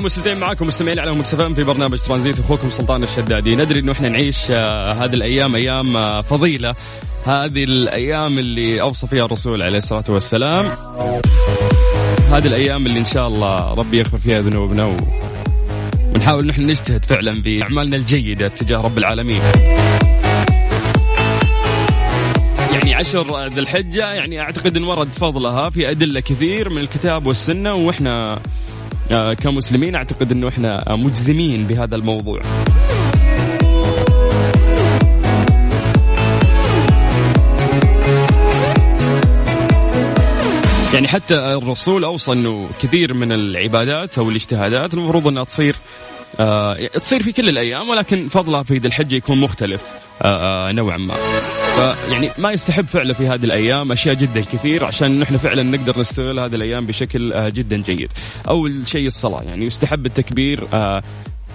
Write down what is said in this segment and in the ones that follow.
مستمتعين معاكم مستمعين على مكسفين في برنامج ترانزيت أخوكم سلطان الشدادي. ندري إنه إحنا نعيش آه هذه الأيام أيام آه فضيلة. هذه الأيام اللي أوصى فيها الرسول عليه الصلاة والسلام. هذه الأيام اللي إن شاء الله ربي يغفر فيها ذنوبنا ونحاول نحن نجتهد فعلا باعمالنا الجيدة تجاه رب العالمين. يعني عشر ذي الحجة يعني أعتقد أن ورد فضلها في أدلة كثير من الكتاب والسنة وإحنا كمسلمين أعتقد إنه إحنا مجزمين بهذا الموضوع يعني حتى الرسول أوصى إنه كثير من العبادات أو الاجتهادات المفروض إنها تصير آه تصير في كل الأيام ولكن فضلها في ذي الحجة يكون مختلف آه آه نوعا ما. فيعني ما يستحب فعله في هذه الأيام أشياء جدا كثير عشان نحن فعلا نقدر نستغل هذه الأيام بشكل آه، جدا جيد. أول شيء الصلاة يعني يستحب التكبير آه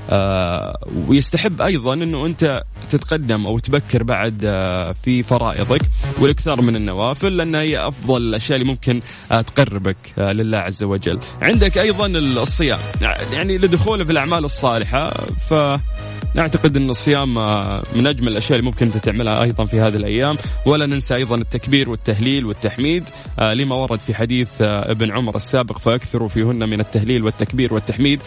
آه ويستحب أيضا إنه أنت تتقدم أو تبكر بعد آه في فرائضك والأكثار من النوافل لانها هي أفضل الأشياء اللي ممكن آه تقربك آه لله عز وجل. عندك أيضا الصيام يعني لدخوله في الأعمال الصالحة ف نعتقد أن الصيام آه، من أجمل الأشياء اللي ممكن أنت تعملها أيضا في هذه الأيام. ولا ننسى أيضا التكبير والتهليل والتحميد آه، لما ورد في حديث آه، ابن عمر السابق فأكثروا فيهن من التهليل والتكبير والتحميد.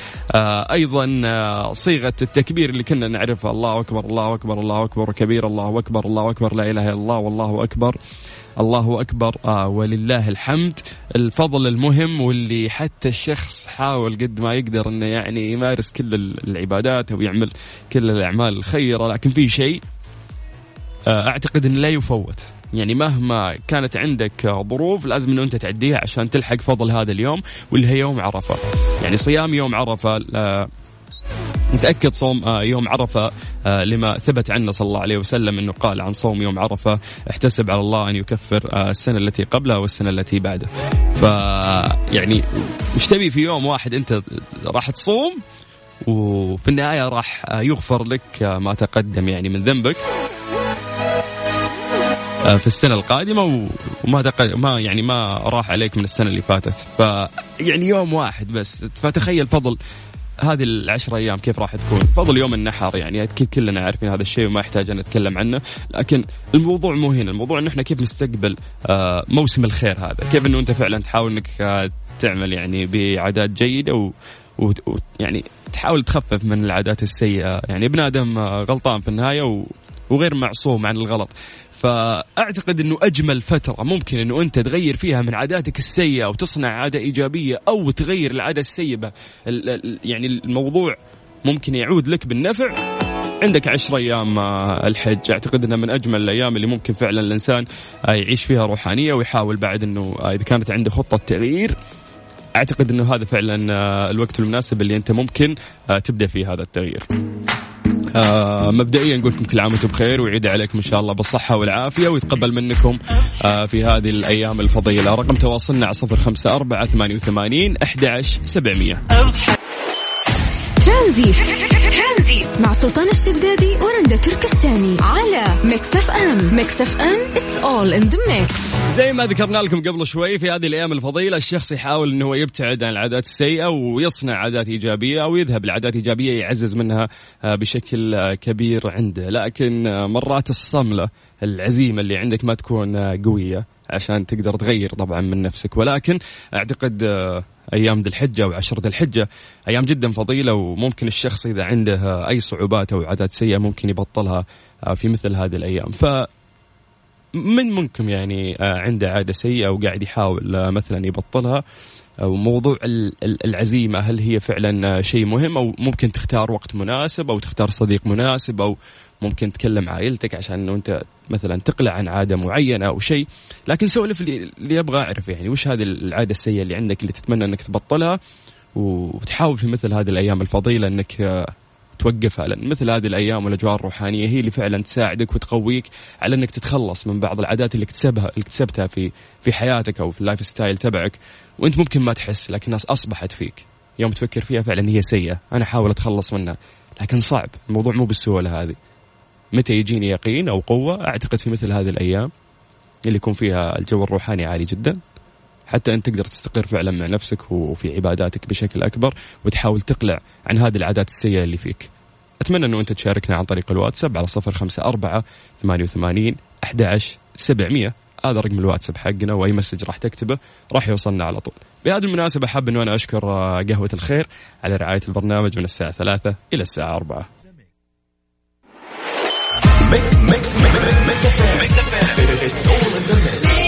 أيضا صيغة التكبير اللي كنا نعرفها الله أكبر الله أكبر الله أكبر كبير الله أكبر الله أكبر لا إله إلا الله والله أكبر. الله أكبر. آه ولله الحمد. الفضل المهم واللي حتى الشخص حاول قد ما يقدر إنه يعني يمارس كل العبادات أو يعمل كل الأعمال الخيرة لكن في شيء آه أعتقد إنه لا يفوت. يعني مهما كانت عندك ظروف لازم إنه أنت تعديها عشان تلحق فضل هذا اليوم واللي هي يوم عرفة. يعني صيام يوم عرفة نتأكد صوم آه، يوم عرفة آه، لما ثبت عنه صلى الله عليه وسلم إنه قال عن صوم يوم عرفة احتسب على الله أن يكفر آه، السنة التي قبلها والسنة التي بعده. ف يعني إيش تبي في يوم واحد أنت راح تصوم وفي النهايه راح يغفر لك ما تقدم يعني من ذنبك في السنة القادمة وما. ما يعني ما راح عليك من السنة اللي فاتت ف يعني يوم واحد بس فتخيل فضل هذه العشر أيام كيف راح تكون؟ فضل يوم النحر يعني أكيد كلنا عارفين هذا الشيء وما يحتاج أن نتكلم عنه، لكن الموضوع مو هنا، الموضوع انه إحنا كيف نستقبل آه، موسم الخير هذا، كيف إنه أنت فعلا تحاول إنك آه، تعمل يعني بعادات جيدة و ويعني تحاول تخفف من العادات السيئة، يعني ابن آدم آه، غلطان في النهاية وغير معصوم عن الغلط، فأعتقد إنه أجمل فترة ممكن إنه أنت تغير فيها من عاداتك السيئة وتصنع عادة إيجابية أو تغير العادة السيئة. يعني الموضوع ممكن يعود لك بالنفع. عندك عشر أيام آه، الحج. أعتقد إنها من أجمل الأيام اللي ممكن فعلا الإنسان آه، يعيش فيها روحانية ويحاول بعد إنه آه، إذا كانت عنده خطة تغيير. أعتقد إنه هذا فعلا الوقت المناسب اللي أنت ممكن تبدأ فيه هذا التغيير. آه مبدئيا نقول لكم كل عام وأنتم بخير ويعيد عليكم إن شاء الله بالصحة والعافية ويتقبل منكم آه في هذه الأيام الفضيلة. رقم تواصلنا على 054 88 11 700 ترانزيت. ترانزيت. مع سلطان الشدادي ورندا تركستاني. على ميكس اف ام. ميكس اف ام it's all in the mix زي ما ذكرنا لكم قبل شوي في هذه الأيام الفضيلة الشخص يحاول إنه هو يبتعد عن العادات السيئة ويصنع عادات إيجابية أو يذهب لعادات إيجابية يعزز منها آه، بشكل آه، كبير عنده. لكن آه، مرات الصملة العزيمة اللي عندك ما تكون قوية عشان تقدر تغير طبعا من نفسك. ولكن أعتقد أيام ذي الحجة أو عشر ذي الحجة. أيام جدا فضيلة وممكن الشخص إذا عنده أي صعوبات أو عادات سيئة ممكن يبطلها آه، في مثل هذه الأيام. ف من منكم يعني آه، عنده عادة سيئة وقاعد يحاول آه، مثلا يبطلها. وموضوع العزيمة هل هي فعلا شيء مهم أو ممكن تختار وقت مناسب أو تختار صديق مناسب أو ممكن تكلم عائلتك عشان أنه أنت مثلا تقلع عن عادة معينة أو شيء. لكن سولف اللي, أبغى أعرف يعني وش هذه العادة السيئة اللي عندك اللي تتمنى أنك تبطلها وتحاول في مثل هذه الأيام الفضيلة أنك توقفها لأن مثل هذه الأيام والأجواء الروحانية هي اللي فعلا تساعدك وتقويك على إنك تتخلص من بعض العادات اللي اكتسبها اللي اكتسبتها في في حياتك أو في ال lifestyle تبعك وأنت ممكن ما تحس لكن أصبحت فيك. يوم تفكر فيها فعلا هي سيئة. أنا أحاول أتخلص منها لكن صعب. الموضوع مو بالسهولة هذه. متى يجيني يقين أو قوة؟ أعتقد في مثل هذه الأيام اللي يكون فيها الجو الروحاني عالي جدا. حتى انت تقدر تستقر فعلا مع نفسك وفي عباداتك بشكل اكبر وتحاول تقلع عن هذه العادات السيئه اللي فيك. اتمنى انه انت تشاركنا عن طريق الواتساب على صفر خمسة أربعة ثمانية وثمانين أحد سبعمية هذا رقم الواتساب حقنا واي message راح تكتبه راح يوصلنا على طول. بهذه المناسبة حاب انه أنا اشكر آه، قهوة الخير على رعاية البرنامج من الساعة ثلاثة إلى الساعة أربعة. ميكس ميكس ميكس ميكس ميكس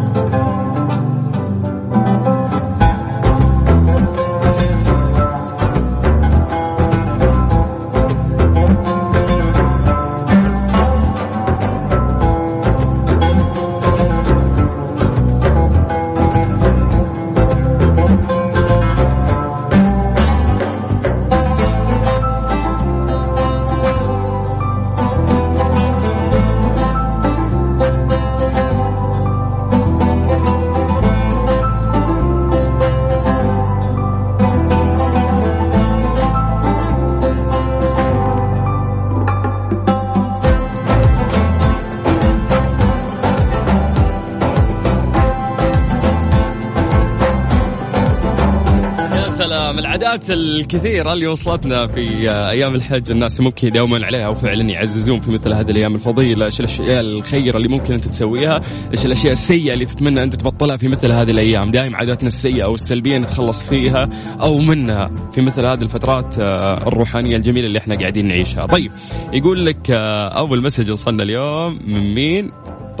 العادات الكثيرة اللي وصلتنا في أيام الحج الناس ممكن يداومون عليها وفعلا يعززون في مثل هذه الأيام الفضيلة. إيش الأشياء الخيرة اللي ممكن أنت تسويها؟ إيش الأشياء السيئة اللي تتمنى أنت تبطلها في مثل هذه الأيام؟ دائما عاداتنا السيئة أو السلبية نتخلص فيها أو منها في مثل هذه الفترات آه، الروحانية الجميلة اللي إحنا قاعدين نعيشها. طيب يقول لك آه، أول مسج وصلنا اليوم من مين؟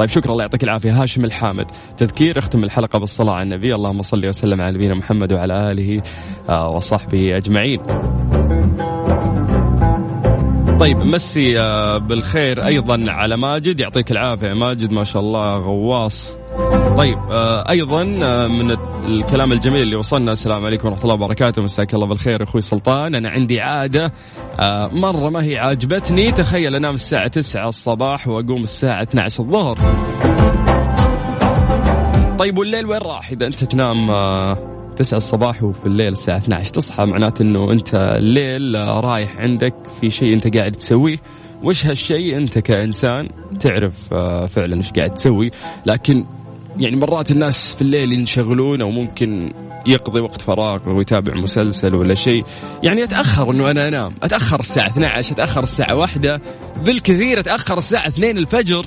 طيب شكرا الله يعطيك العافية. هاشم الحامد تذكير اختم الحلقة بالصلاة على النبي. اللهم صل وسلم على نبينا محمد وعلى آله آه، وصحبه أجمعين. طيب مسي آه، بالخير أيضا على ماجد. يعطيك العافية ماجد ما شاء الله غواص. طيب آه، أيضا من الكلام الجميل اللي وصلنا. السلام عليكم ورحمة الله وبركاته. مساك الله بالخير أخوي سلطان. أنا عندي عادة مرة ما هي عاجبتني. تخيل أنام الساعة 9 الصباح وأقوم الساعة 12 الظهر. طيب والليل وين راح؟ إذا أنت تنام 9 الصباح وفي الليل الساعة 12 تصحى معناته إنه أنت الليل رايح عندك. في شيء أنت قاعد تسويه. وش هالشيء؟ أنت كإنسان تعرف آه، فعلا إيش قاعد تسوي. لكن يعني مرات الناس في الليل ينشغلون أو ممكن يقضي وقت فراغ ويتابع مسلسل ولا شيء. يعني أتأخر إنه أنا أنام. أتأخر الساعة 12 أتأخر الساعة 1 بالكثير أتأخر الساعة 2 الفجر.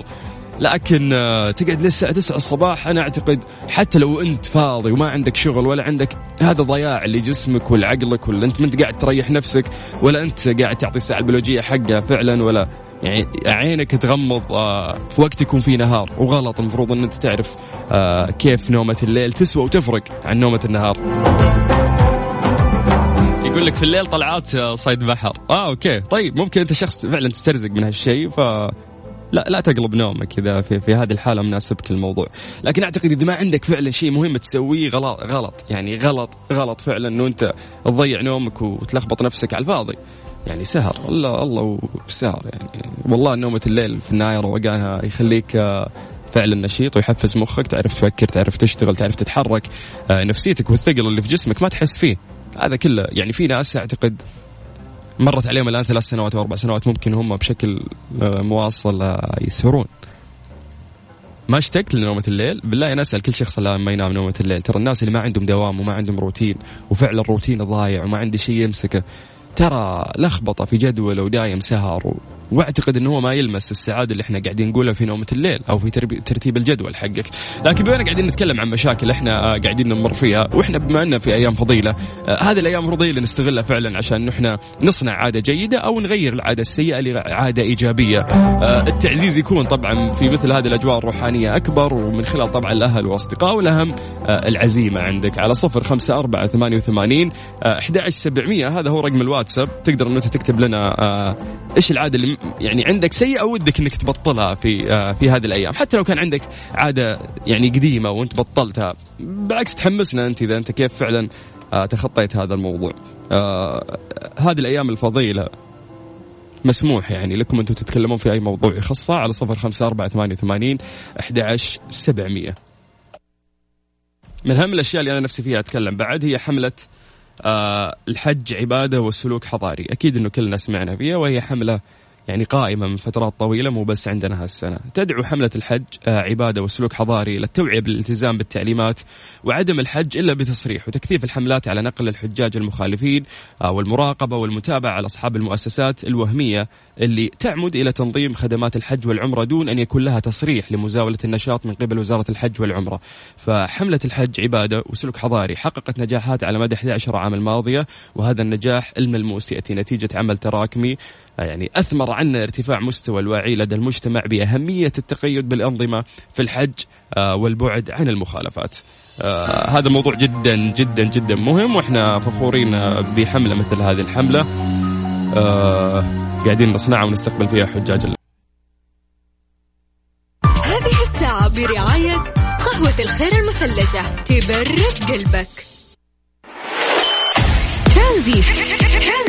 لكن آه، تقعد للساعة 9 الصباح. أنا أعتقد حتى لو أنت فاضي وما عندك شغل ولا عندك هذا ضياع لجسمك ولا عقلك ولا أنت ما أنت قاعد تريح نفسك ولا أنت قاعد تعطي الساعة البيولوجية حقها فعلا ولا يعني عينك تغمض آه، في وقت يكون فيه نهار. وغلط المفروض إن أنت تعرف آه، كيف نومة الليل تسوى وتفرق عن نومة النهار. يقول لك في الليل طلعات صيد بحر. آه أوكي. طيب ممكن أنت شخص فعلا تسترزق من هالشيء ف لا لا تقلب نومك إذا في, في هذه الحالة مناسبك الموضوع لكن أعتقد إذا ما عندك فعلا شيء مهم تسويه غلط غلط. يعني غلط غلط فعلا إنه أنت تضيع نومك وتلخبط نفسك على الفاضي. يعني سهر. الله الله وسهر يعني. والله نومة الليل في النهاية روقانها يخليك آه، فعلا نشيط ويحفز مخك تعرف تفكر تعرف تشتغل تعرف تتحرك. آه، نفسيتك والثقل اللي في جسمك ما تحس فيه. هذا كله يعني في ناس أعتقد مرت عليهم الآن ثلاث سنوات أو أربع سنوات ممكن هم بشكل آه، مواصل يسهرون. ما اشتقت لنومة الليل؟ بالله أنا أسأل كل شخص ما ينام نومة الليل. ترى الناس اللي ما عندهم دوام وما عندهم روتين وفعلا الروتين ضايع وما عنده شيء يمسكه. ترى لخبطة في جدوله ودايم سهر واعتقد إنه هو ما يلمس السعادة اللي إحنا قاعدين نقولها في نومة الليل أو في ترتيب الجدول حقك. لكن بما قاعدين نتكلم عن مشاكل إحنا آه، قاعدين نمر فيها وإحنا بما إننا في أيام فضيلة آه، هذه الأيام فضيلة نستغلها فعلا عشان نحن نصنع عادة جيدة أو نغير العادة السيئة لعادة إيجابية. آه، التعزيز يكون طبعا في مثل هذه الأجواء الروحانية أكبر ومن خلال طبعا الأهل والاصدقاء والأهم العزيمة عندك. على صفر خمسة أربعة ثمانية وثمانين أحد سبعمية هذا هو رقم الواتساب. تقدر أنه تكتب لنا إيش العادة اللي يعني عندك سيئة ودك إنك تبطلها في آه، في هذه الأيام. حتى لو كان عندك عادة يعني قديمة وانت بطلتها بالعكس تحمسنا أنت إذا أنت كيف فعلا آه، تخطيت هذا الموضوع. آه، هذه الأيام الفضيلة مسموح يعني لكم أنتم تتكلمون في أي موضوع يخصه على صفر خمسة أربعة ثمانية وثمانين أحد سبعمية. من أهم الأشياء اللي أنا نفسي فيها أتكلم بعد هي حملة آه الحج عبادة وسلوك حضاري. أكيد أنه كلنا سمعنا فيها وهي حملة يعني قائمة من فترات طويلة مو بس عندنا هالسنة. تدعو حملة الحج آه، عبادة وسلوك حضاري للتوعية بالالتزام بالتعليمات وعدم الحج إلا بتصريح وتكثيف الحملات على نقل الحجاج المخالفين آه، والمراقبة والمتابعة على أصحاب المؤسسات الوهمية اللي تعمد إلى تنظيم خدمات الحج والعمرة دون أن يكون لها تصريح لمزاولة النشاط من قبل وزارة الحج والعمرة. فحملة الحج عبادة وسلوك حضاري حققت نجاحات على مدى 11 عام الماضية وهذا النجاح الملموس يأتي نتيجة عمل تراكمي يعني أثمر عنا ارتفاع مستوى الوعي لدى المجتمع بأهمية التقيد بالأنظمة في الحج آه، والبعد عن المخالفات. آه هذا موضوع جدا جدا جدا مهم وإحنا فخورين بحملة مثل هذه الحملة. آه قاعدين نصنعها ونستقبل فيها حجاج الله. هذه الساعة برعاية قهوة الخير المثلجة. تبرد قلبك.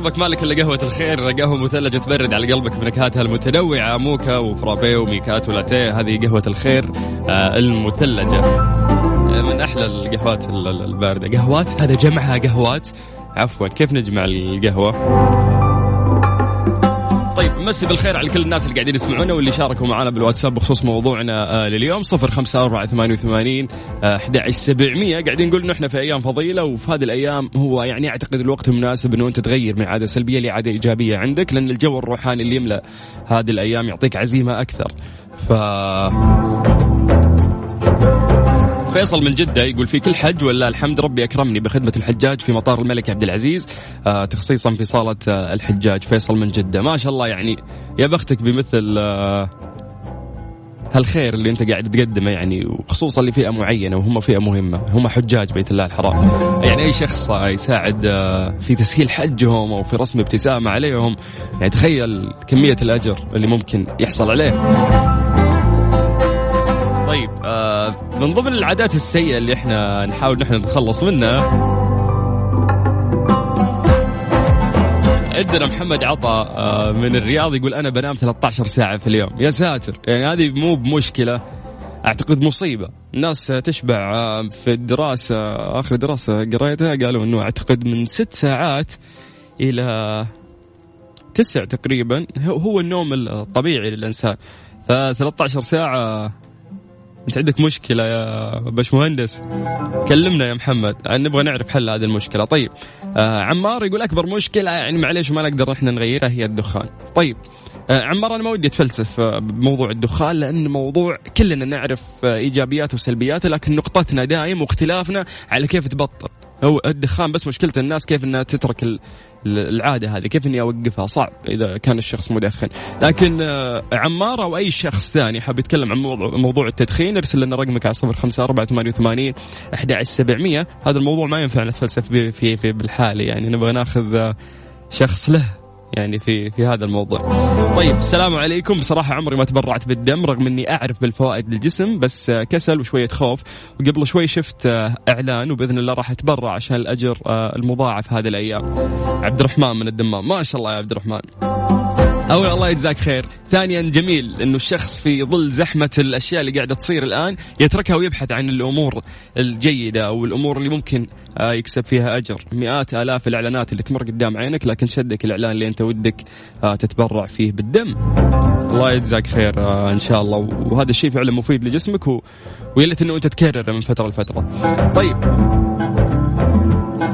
قلبك مالك إلا قهوة الخير قهوة مثلجة تبرد على قلبك بنكهاتها المتنوعة موكا وفرابي وميكات ولاتيه هذه قهوة الخير آه، المثلجة. آه، من أحلى القهوات الباردة. قهوات؟ هذا جمعها قهوات. عفوا كيف نجمع القهوة؟ طيب مسي بالخير على كل الناس اللي قاعدين يسمعونا واللي شاركوا معنا بالواتساب بخصوص موضوعنا آه، لليوم. صفر خمسة أربعة ثمانية وثمانين آه، أحد سبعمية. قاعدين نقول إنه إحنا في أيام فضيلة وفي هذه الأيام هو يعني أعتقد الوقت المناسب إنه أنت تغير من عادة سلبية لعادة إيجابية عندك لأن الجو الروحاني اللي يملأ هذه الأيام يعطيك عزيمة أكثر. ف فيصل من جدة يقول في كل حج ولا الحمد ربي أكرمني بخدمة الحجاج في مطار الملك عبد العزيز آه تخصيصا في صالة آه الحجاج فيصل من جدة. ما شاء الله يعني يا بختك بمثل آه هالخير اللي أنت قاعد تقدمه يعني وخصوصا لفئة معينة وهم فئة مهمة هم حجاج بيت الله الحرام. يعني أي شخص يساعد في تسهيل حجهم أو في رسم ابتسامة عليهم يعني تخيل كمية الأجر اللي ممكن يحصل عليه. طيب آه من ضمن العادات السيئة اللي إحنا نحاول نحن نتخلص منها. عندنا محمد عطا آه من الرياض يقول أنا بنام 13 ساعة في اليوم. يا ساتر يعني هذه مو بمشكلة أعتقد مصيبة. الناس تشبع آه في الدراسة آخر دراسة قريتها قالوا إنه أعتقد من ست ساعات إلى تسع تقريبا هو النوم الطبيعي للإنسان. ف 13 ساعة انت عندك مشكلة يا باش مهندس كلمنا يا محمد. نبغى نعرف حل هذه المشكلة. طيب آه عمار يقول أكبر مشكلة يعني معليش ما نقدر إحنا نغيرها هي الدخان. طيب عمار أنا ما ودي أتفلسف آه، بموضوع الدخان لأن موضوع كلنا نعرف آه، ايجابياته وسلبياته لكن نقطتنا دائم واختلافنا على كيف تبطل. هو الدخان بس مشكلة الناس كيف إنها تترك العادة هذه كيف إني أوقفها صعب إذا كان الشخص مدخن. لكن آه، عمار أو أي شخص ثاني حاب يتكلم عن موضوع, التدخين ارسل لنا رقمك على صفر خمسة أربعة ثمانية وثمانين أحد سبعمية. هذا الموضوع ما ينفع نتفلسف فيه في, بالحالة يعني نبغى ناخذ آه، شخص له. يعني في في هذا الموضوع. طيب السلام عليكم بصراحة عمري ما تبرعت بالدم رغم إني أعرف بالفوائد للجسم بس كسل وشوية خوف وقبل شوي شفت إعلان وبإذن الله راح اتبرع عشان الأجر المضاعف هذه الأيام. عبد الرحمن من الدمام ما شاء الله يا عبد الرحمن. أول الله يجزاك خير. ثانيا جميل أنه الشخص في ظل زحمة الأشياء اللي قاعدة تصير الآن يتركها ويبحث عن الأمور الجيدة أو الأمور اللي ممكن آه، يكسب فيها أجر. مئات آلاف الإعلانات اللي تمر قدام عينك لكن شدك الإعلان اللي أنت ودك آه، تتبرع فيه بالدم. الله يجزاك خير آه، إن شاء الله. وهذا الشيء فعلا مفيد لجسمك و... ويلت أنه أنت تكرره من فترة لفترة. طيب.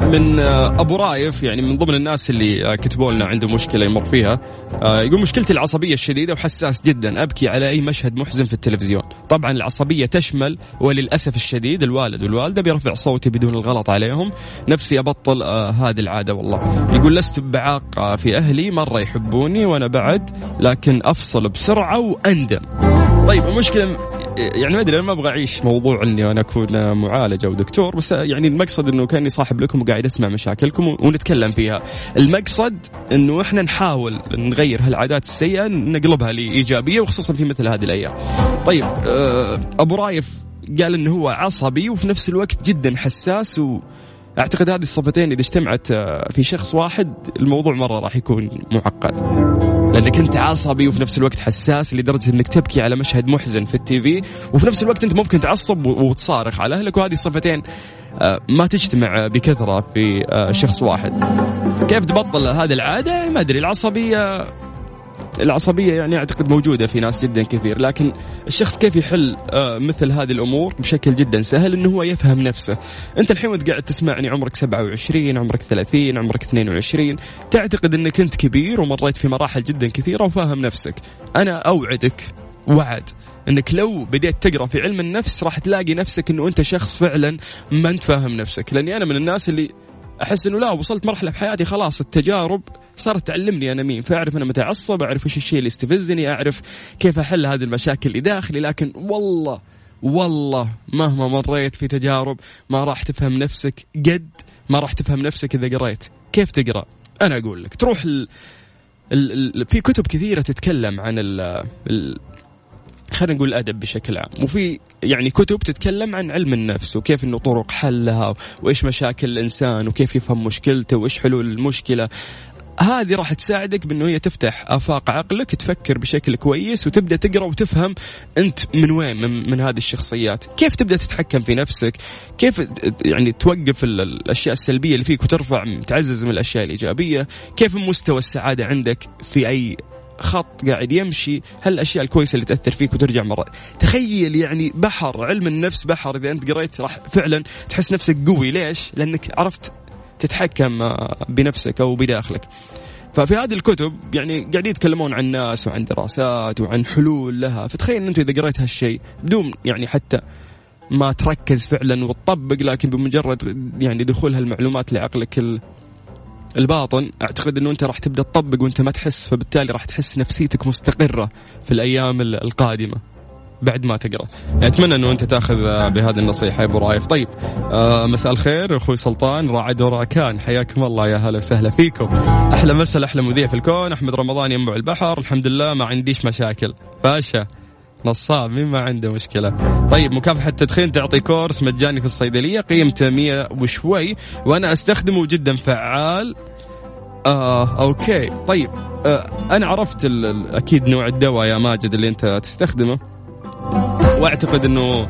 من آه، أبو رايف يعني من ضمن الناس اللي آه، كتبوا لنا عنده مشكلة يمر فيها. آه، يقول مشكلتي العصبية الشديدة وحساس جدا أبكي على أي مشهد محزن في التلفزيون. طبعا العصبية تشمل وللأسف الشديد الوالد والوالدة برفع صوتي بدون الغلط عليهم. نفسي أبطل هذه العادة والله. يقول لست بعاق في أهلي مرة يحبوني وأنا بعد لكن أفصل بسرعة وأندم. طيب المشكلة يعني ما أدري أنا ما أبغى أعيش موضوع إني أنا أكون معالج أو دكتور بس يعني المقصد إنه كأني صاحب لكم وقاعد أسمع مشاكلكم ونتكلم فيها. المقصد إنه إحنا نحاول نغير هالعادات السيئة نقلبها لإيجابية وخصوصا في مثل هذه الأيام. طيب آه، أبو رايف قال إنه هو عصبي وفي نفس الوقت جدا حساس و أعتقد هذه الصفتين إذا اجتمعت آه، في شخص واحد الموضوع مرة راح يكون معقد. لأنك أنت عصبي وفي نفس الوقت حساس لدرجة أنك تبكي على مشهد محزن في التي في. وفي نفس الوقت أنت ممكن تعصب وتصارخ على أهلك. وهذه الصفتين آه، ما تجتمع بكثرة في آه، شخص واحد. كيف تبطل هذه العادة؟ ما أدري العصبية العصبية يعني أعتقد موجودة في ناس جدا كثير لكن الشخص كيف يحل آه، مثل هذه الأمور بشكل جدا سهل إنه هو يفهم نفسه. أنت الحين وانت قاعد تسمعني عمرك 27 عمرك 30 عمرك 22 تعتقد إنك أنت كبير ومريت في مراحل جدا كثيرة وفاهم نفسك. أنا أوعدك وعد إنك لو بديت تقرأ في علم النفس راح تلاقي نفسك إنه أنت شخص فعلا ما أنت فاهم نفسك. لأني أنا من الناس اللي أحس إنه لا وصلت مرحلة في حياتي خلاص التجارب صارت تعلمني أنا مين فأعرف أنا متى أعصب أعرف إيش الشيء اللي يستفزني أعرف كيف أحل هذه المشاكل اللي داخلي. لكن والله والله مهما مريت في تجارب ما راح تفهم نفسك قد ما راح تفهم نفسك إذا قريت. كيف تقرأ؟ أنا أقول لك تروح ال... ال... ال... في كتب كثيرة تتكلم عن ال... ال... خلينا نقول الأدب بشكل عام. وفي يعني كتب تتكلم عن علم النفس وكيف إنه طرق حلها وإيش مشاكل الإنسان وكيف يفهم مشكلته وإيش حلول المشكلة. هذه راح تساعدك بإنه هي تفتح آفاق عقلك تفكر بشكل كويس وتبدأ تقرأ وتفهم أنت من وين من, من هذه الشخصيات. كيف تبدأ تتحكم في نفسك؟ كيف يعني توقف الأشياء السلبية اللي فيك وترفع تعزز من الأشياء الإيجابية؟ كيف مستوى السعادة عندك في أي خط قاعد يمشي هل الاشياء الكويسة اللي تأثر فيك وترجع مرة. تخيل يعني بحر علم النفس بحر إذا أنت قريت راح فعلا تحس نفسك قوي. ليش؟ لأنك عرفت تتحكم آه، بنفسك أو بداخلك. ففي هذه الكتب يعني قاعدين يتكلمون عن ناس وعن دراسات وعن حلول لها. فتخيل إن انت إذا قريت هالشيء بدون يعني حتى ما تركز فعلا وتطبق لكن بمجرد يعني دخول هالمعلومات لعقلك الباطن أعتقد إنه أنت راح تبدأ تطبق وأنت ما تحس فبالتالي راح تحس نفسيتك مستقرة في الأيام القادمة بعد ما تقرأ. أتمنى إنه أنت تأخذ بهذه النصيحة يا أبو رايف. طيب آه مساء الخير أخوي سلطان راعد وراكان. حياكم الله يا هلا وسهلا فيكم. أحلى مساء أحلى مذيع في الكون أحمد رمضان ينبع البحر. الحمد لله ما عنديش مشاكل. باشا. نصاب مين ما عنده مشكلة. طيب مكافحة التدخين تعطي كورس مجاني في الصيدلية قيمته 100 وشوي وأنا أستخدمه جدا فعال. آه أوكي. طيب آه أنا عرفت أكيد نوع الدواء يا ماجد اللي أنت تستخدمه. وأعتقد إنه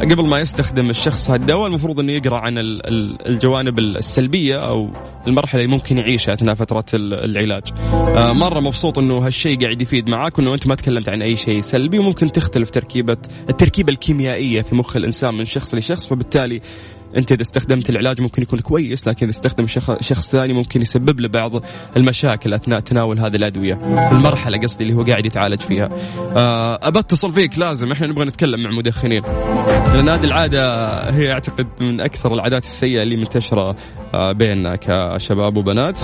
قبل ما يستخدم الشخص هالدواء المفروض إنه يقرأ عن الجوانب السلبية أو المرحلة اللي ممكن يعيشها أثناء فترة العلاج. آه، مرة مبسوط إنه هالشيء قاعد يفيد معاك وإنه أنت ما تكلمت عن أي شيء سلبي وممكن تختلف تركيبه التركيبة الكيميائية في مخ الإنسان من شخص لشخص فبالتالي انت إذا استخدمت العلاج ممكن يكون كويس لكن إذا استخدم شخص ثاني ممكن يسبب له بعض المشاكل أثناء تناول هذه الأدوية. المرحلة قصدي اللي هو قاعد يتعالج فيها. أه أتصل فيك لازم. إحنا نبغى نتكلم مع مدخنين. لأن هذه العادة هي أعتقد من أكثر العادات السيئة اللي منتشرة آه، بيننا كشباب وبنات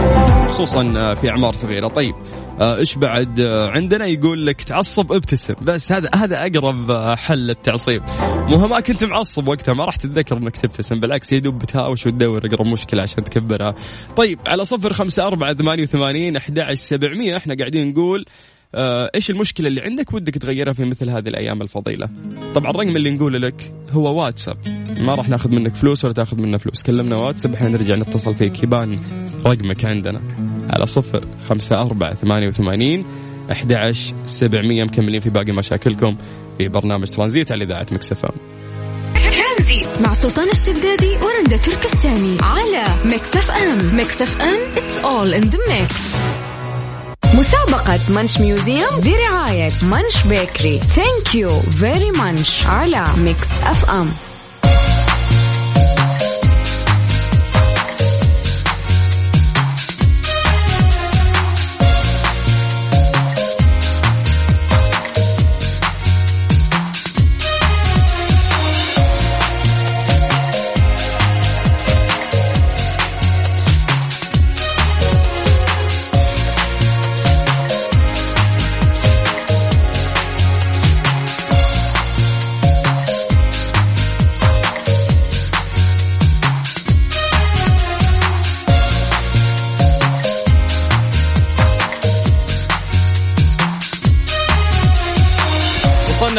خصوصا في أعمار صغيرة. طيب آه، إيش بعد؟ عندنا يقول لك تعصب ابتسم. بس هذا هذا أقرب حل للتعصيب. مو ما كنت معصب وقتها ما راح تتذكر إنك تبتسم بالعكس يدوب بتهاوش وتدور أقرب مشكلة عشان تكبرها. طيب على صفر خمسة أربعة ثمانية وثمانين أحد عشر سبعمية إحنا قاعدين نقول آه إيش المشكلة اللي عندك ودك تغيرها في مثل هذه الأيام الفضيلة؟ طبعا رقم اللي نقول لك هو واتساب. ما راح ناخذ منك فلوس ولا تاخذ منا فلوس. كلمنا واتساب إحنا نرجع نتصل فيك. يبان رقمك عندنا. على صفر خمسة أربعة ثمانية وثمانين أحد عشر سبعمية. مكملين في باقي مشاكلكم في برنامج ترانزيت على إذاعة مكسفة مع سلطان الشدادي ورندا تركستاني على إم. ميكس إف إم it's all in the mix. مسابقة Munch museum برعاية Munch Bakery thank you very Munch على ميكس اف ام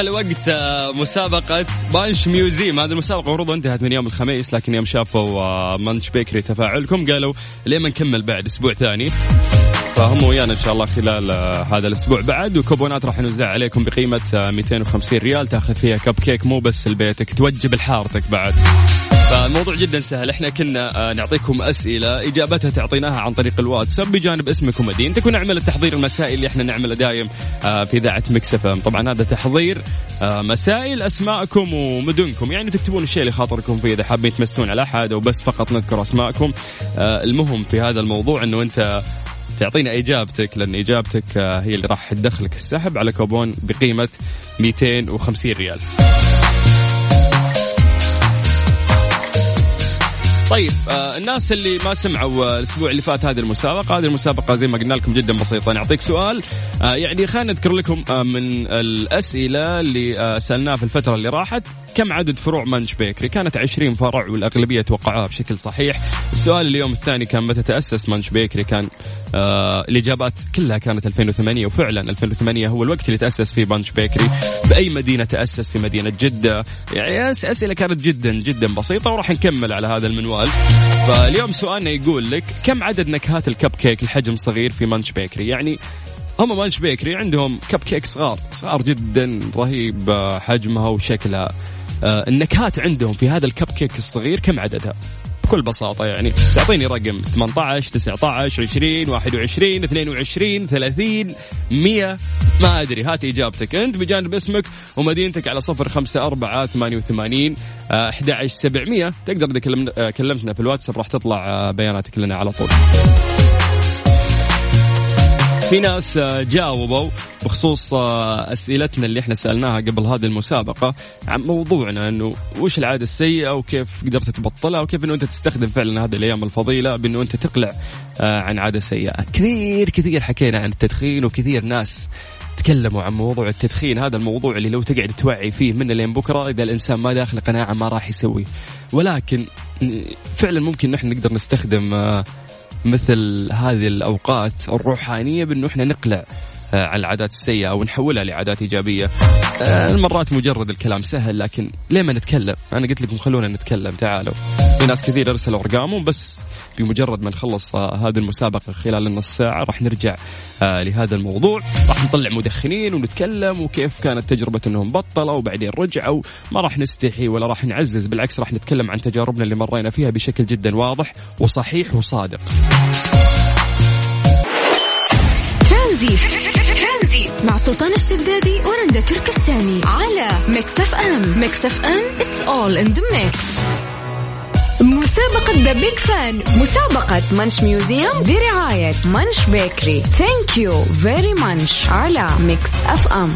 وقت آه، مسابقة Munch Museum. هذه المسابقة المفروض انتهت من يوم الخميس لكن يوم شافوا آه، Munch Bakery تفاعلكم قالوا ليه ما نكمل بعد أسبوع ثاني؟ فهم ويانا إن شاء الله خلال آه، هذا الأسبوع بعد. وكوبونات راح نوزع عليكم بقيمة 250 ريال. تاخذ فيها كب كيك مو بس لبيتك توجب لحارتك بعد. فالموضوع جدا سهل. إحنا كنا نعطيكم أسئلة إجابتها تعطيناها عن طريق الواتساب بجانب اسمك ومدينتك ونعمل التحضير المسائي اللي إحنا نعمله دايم في إذاعة مكسفه طبعا هذا تحضير آه، مسائل أسماءكم ومدنكم. يعني تكتبون الشيء اللي خاطركم فيه إذا حابين تمسون على أحد أو بس فقط نذكر أسماءكم. آه، المهم في هذا الموضوع إنه أنت تعطينا إجابتك لأن إجابتك آه، هي اللي راح تدخلك السحب على كوبون بقيمة 250 ريال. طيب آه الناس اللي ما سمعوا آه الأسبوع اللي فات هذه المسابقة هذه المسابقة زي ما قلنا لكم جدا بسيطة. نعطيك سؤال آه يعني خلينا نذكر لكم آه من الأسئلة اللي آه سألناها في الفترة اللي راحت. كم عدد فروع Munch Bakery؟ كانت 20 فرع والأغلبية توقعوها بشكل صحيح. السؤال اليوم الثاني كان متى تأسس Munch Bakery؟ كان آه الإجابات كلها كانت 2008 وفعلا 2008 هو الوقت اللي تأسس فيه Munch Bakery. بأي مدينة تأسس؟ في مدينة جدة. يعني أسئلة كانت جدا جدا بسيطة وراح نكمل على هذا المنوال. فاليوم سؤالنا يقول لك كم عدد نكهات الكب كيك الحجم صغير في Munch Bakery؟ يعني هم مانش بيكري عندهم كب كيك صغار صغار جدا رهيب حجمها وشكلها. النكهات عندهم في هذا الكب كيك الصغير كم عددها؟ بكل بساطة يعني. تعطيني رقم 18 19 20 21 22 30 100 ما أدري. هات إجابتك. أنت بجانب اسمك ومدينتك على صفر خمسة أربعة ثمانية وثمانين أحد عشر سبعمية. تقدر إذا آه، كلمتنا في الواتساب راح تطلع آه، بياناتك لنا على طول. في ناس آه، جاوبوا بخصوص آه، أسئلتنا اللي إحنا سألناها قبل هذه المسابقة عن موضوعنا إنه وش العادة السيئة وكيف قدرت تبطلها وكيف إنه أنت تستخدم فعلا هذه الأيام الفضيلة بإنه أنت تقلع آه، عن عادة سيئة. كثير كثير حكينا عن التدخين وكثير ناس تكلموا عن موضوع التدخين هذا الموضوع اللي لو تقعد توعي فيه من لين بكرة إذا الإنسان ما داخل قناعة ما راح يسوي. ولكن فعلا ممكن نحن نقدر نستخدم مثل هذه الأوقات الروحانية بأنه إحنا نقلع. عن العادات السيئة ونحولها لعادات إيجابية. آه، المرات مجرد الكلام سهل لكن ليه ما نتكلم؟ أنا قلت لكم خلونا نتكلم تعالوا. في ناس كثير أرسلوا أرقامهم بس بمجرد ما نخلص آه، هذه المسابقة خلال النص ساعة راح نرجع لهذا الموضوع. راح نطلع مدخنين ونتكلم وكيف كانت تجربة أنهم بطلوا وبعدين رجعوا. ما راح نستحي ولا راح نعزز بالعكس راح نتكلم عن تجاربنا اللي مرينا فيها بشكل جدا واضح وصحيح وصادق. ترانزيت مع سلطان الشدادي ورندا تركستاني على Mix FM Mix FM it's all in the mix. مسابقة The Big Fun مسابقة Munch Museum برعاية Munch Bakery thank you very Munch على Mix FM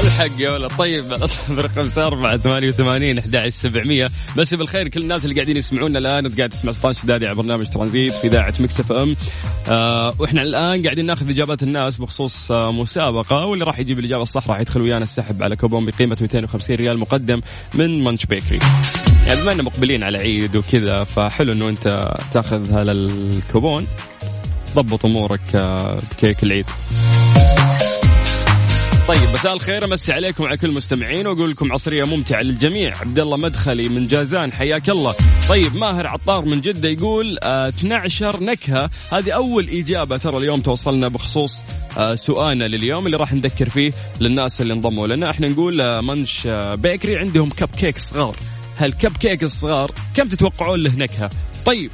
الحق يا ولد. طيب رقم أربعة ثمانية وثمانين أحد سبعمية. مساء الخير كل الناس اللي قاعدين يسمعونا وقاعد قاعد تسمع سلطان شدادي على برنامج ترانزيت في إذاعة Mix FM. آه وإحنا الآن قاعدين ناخذ إجابات الناس بخصوص آه مسابقة. واللي راح يجيب الإجابة الصح راح يدخل ويانا السحب على كوبون بقيمة 250 ريال مقدم من Munch Bakery. يعني بما مقبلين على عيد وكذا فحلو إنه أنت تاخذ هذا الكوبون. ضبط أمورك آه، بكيك العيد. طيب مساء الخير. أمسي عليكم وعلى كل المستمعين وأقول لكم عصرية ممتعة للجميع. عبد الله مدخلي من جازان حياك الله. طيب ماهر عطار من جدة يقول آه 12 نكهة. هذه أول إجابة ترى اليوم توصلنا بخصوص آه سؤالنا لليوم اللي راح نذكر فيه للناس اللي انضموا لنا. إحنا نقول آه Munch آه Bakery عندهم كب كيك صغار. هالكب كيك الصغار كم تتوقعون له نكهة؟ طيب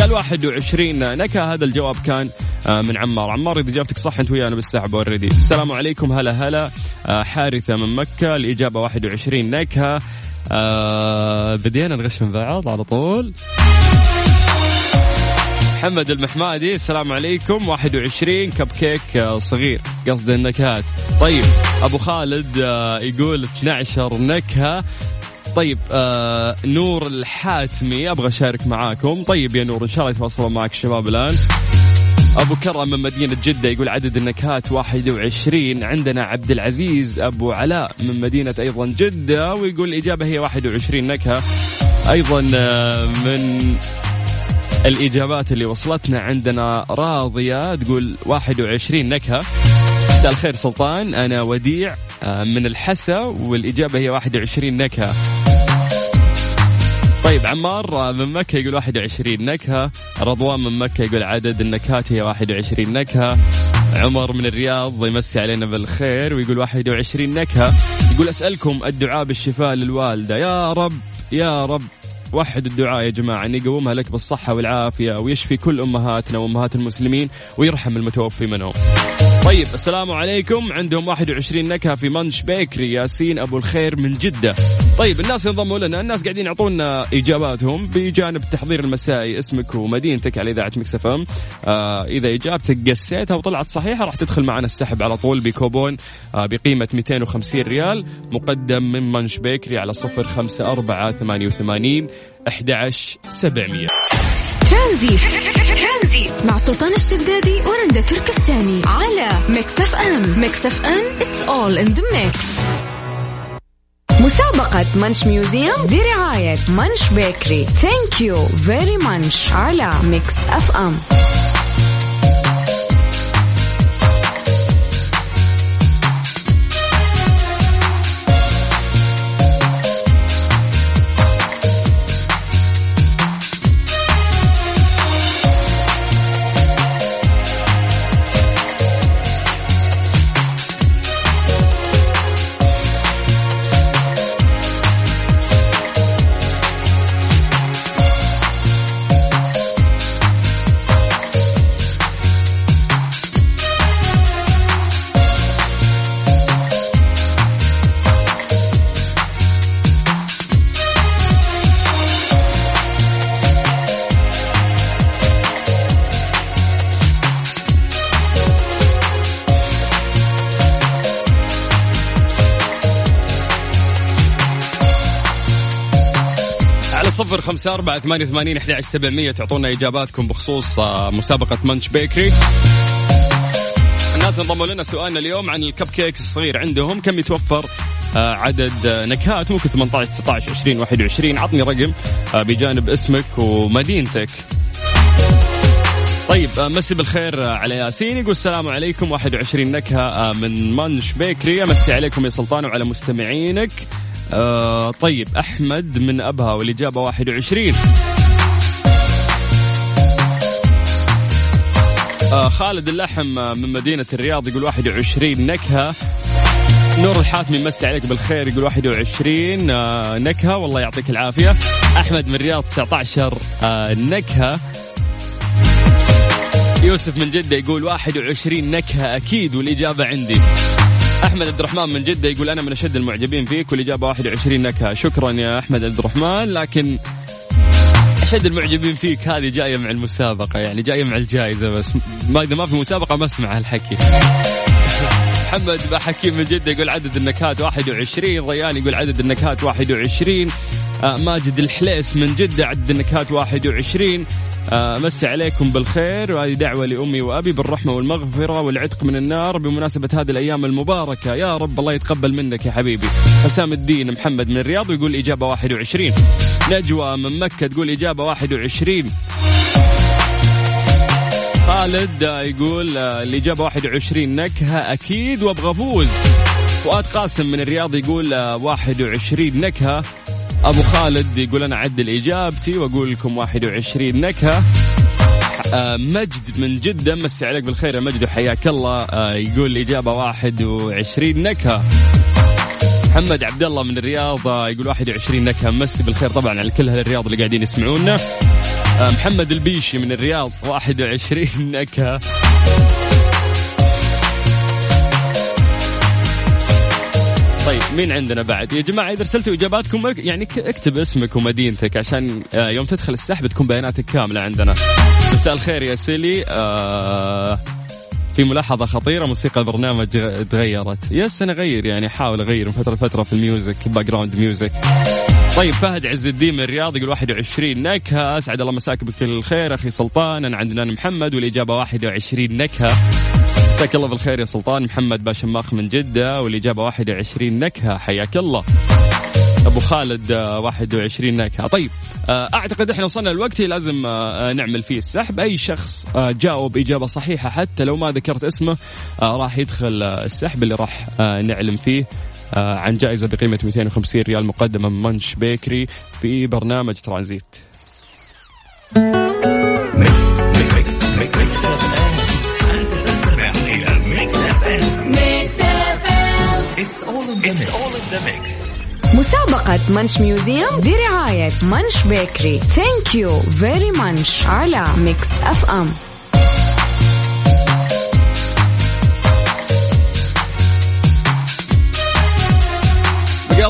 قال 21 نكهة. هذا الجواب كان آه، من عمار. عمار إذا إجابتك صح أنت ويانا بالسحب already السلام عليكم. هلا هلا. آه، حارثة من مكة. الإجابة 21 نكهة. آه بدينا نغش من بعض على طول. محمد المحمادي السلام عليكم. 21 كب كيك صغير. قصد النكهات. طيب أبو خالد يقول 12 نكهة. طيب آه نور الحاتمي أبغى أشارك معاكم. طيب يا نور إن شاء الله يتواصلون معك الشباب الآن. أبو كرم من مدينة جدة يقول عدد النكهات 21 عندنا عبد العزيز أبو علاء من مدينة أيضا جدة ويقول الإجابة هي 21 نكهة. أيضا آه، من الإجابات اللي وصلتنا عندنا راضية تقول 21 نكهة. مساء الخير سلطان أنا وديع آه، من الحسا والإجابة هي 21 نكهة. طيب عمار من مكة يقول 21 نكهة. رضوان من مكة يقول عدد النكهات هي 21 نكهة. عمر من الرياض يمسي علينا بالخير ويقول 21 نكهة. يقول أسألكم الدعاء بالشفاء للوالدة. يا رب يا رب. وحد الدعاء يا جماعة أن يقومها لك بالصحة والعافية ويشفي كل أمهاتنا وأمهات المسلمين ويرحم المتوفي منهم. طيب السلام عليكم. عندهم 21 نكهة في منش بيكري. ياسين أبو الخير من جدة. طيب الناس ينضموا لنا. الناس قاعدين يعطونا إجاباتهم بجانب التحضير المسائي. اسمك ومدينتك على إذاعة مكس إم. آه إذا إجابتك قسيتها وطلعت صحيحة راح تدخل معنا السحب على طول بكوبون آه بقيمة 250 ريال مقدم من Munch Bakery على صفر خمسة أربعة ثمانية وثمانين أحد عشر سبعمية. ترانزيت مع سلطان الشدادي ورندا تركستاني على Mix FM. Mix FM it's all in the mix. مسابقة Munch Museum برعاية Munch Bakery thank you very Munch على Mix FM صفر خمسة أربعة ثمانية وثمانين أحد سبعمية تعطونا إجاباتكم بخصوص آه، مسابقة منش بيكري الناس انضموا لنا سؤالنا اليوم عن الكب كيك الصغير عندهم كم يتوفر آه، عدد نكهات؟ ممكن 18 19 20 21 عطني رقم آه، بجانب اسمك ومدينتك. طيب مسي بالخير على ياسين. يقول السلام عليكم. 21 نكهة من منش بيكري أمسي عليكم يا سلطان وعلى مستمعينك. آه طيب أحمد من أبها والإجابة 21 آه خالد اللحم من مدينة الرياض يقول 21 نكهة. نور الحاتمي يمسي عليك بالخير يقول 21 آه نكهة. والله يعطيك العافية. أحمد من الرياض 19 آه نكهة. يوسف من جدة يقول 21 نكهة أكيد والإجابة عندي. أحمد عبد الرحمن من جدة يقول أنا من أشد المعجبين فيك والاجابه 21 نكهة. شكرا يا أحمد عبد الرحمن. لكن أشد المعجبين فيك هذه جاية مع المسابقة يعني جاية مع الجائزة بس. ما إذا ما في مسابقة ما أسمع هالحكي. محمد حكيم من جدة يقول عدد النكهات 21 ريان يقول عدد النكهات 21 آه ماجد الحليس من جدة عدد النكهات 21 آه مسي عليكم بالخير. وهذه دعوة لأمي وأبي بالرحمة والمغفرة والعتق من النار بمناسبة هذه الأيام المباركة. يا رب الله يتقبل منك يا حبيبي. حسام الدين محمد من الرياض ويقول إجابة 21 نجوى من مكة تقول إجابة 21 خالد يقول الإجابة 21 نكهة أكيد وأبغى أفوز. فؤاد قاسم من الرياض يقول 21 نكهة. أبو خالد يقول أنا عدل إجابتي وأقول لكم 21 نكهة. مجد من جدة مسي عليك بالخير يا مجد وحياك الله. يقول الإجابة 21 نكهة. محمد عبد الله من الرياض يقول 21 نكهة مسي بالخير طبعا على كل أهل الرياض اللي قاعدين يسمعونا. محمد البيشي من الرياض 21 نكهة. طيب مين عندنا بعد؟ يا جماعة إذا ارسلتوا إجاباتكم يعني اكتب اسمك ومدينتك عشان يوم تدخل السحب تكون بياناتك كاملة عندنا. مساء الخير يا سيلي. آه في ملاحظة خطيرة موسيقى البرنامج تغيرت. yes أنا أغير يعني أحاول أغير من فترة لفترة في ال music background music طيب فهد عز الدين من الرياض يقول 21 نكهة. أسعد الله مساك بكل الخير أخي سلطان. أنا عندنا محمد والإجابة 21 نكهة. مساك الله بالخير يا سلطان. محمد باشماخ من جدة والإجابة 21 نكهة. حياك الله. أبو خالد 21 نكهة. طيب أعتقد إحنا وصلنا الوقت لازم نعمل فيه السحب. أي شخص جاوب إجابة صحيحة حتى لو ما ذكرت اسمه راح يدخل السحب اللي راح نعلم فيه. عن جائزة بقيمة 250 ريال مقدمة من منش بيكري في برنامج ترانزيت. مسابقة Munch Museum برعاية Munch Bakery thank you very Munch على Mix FM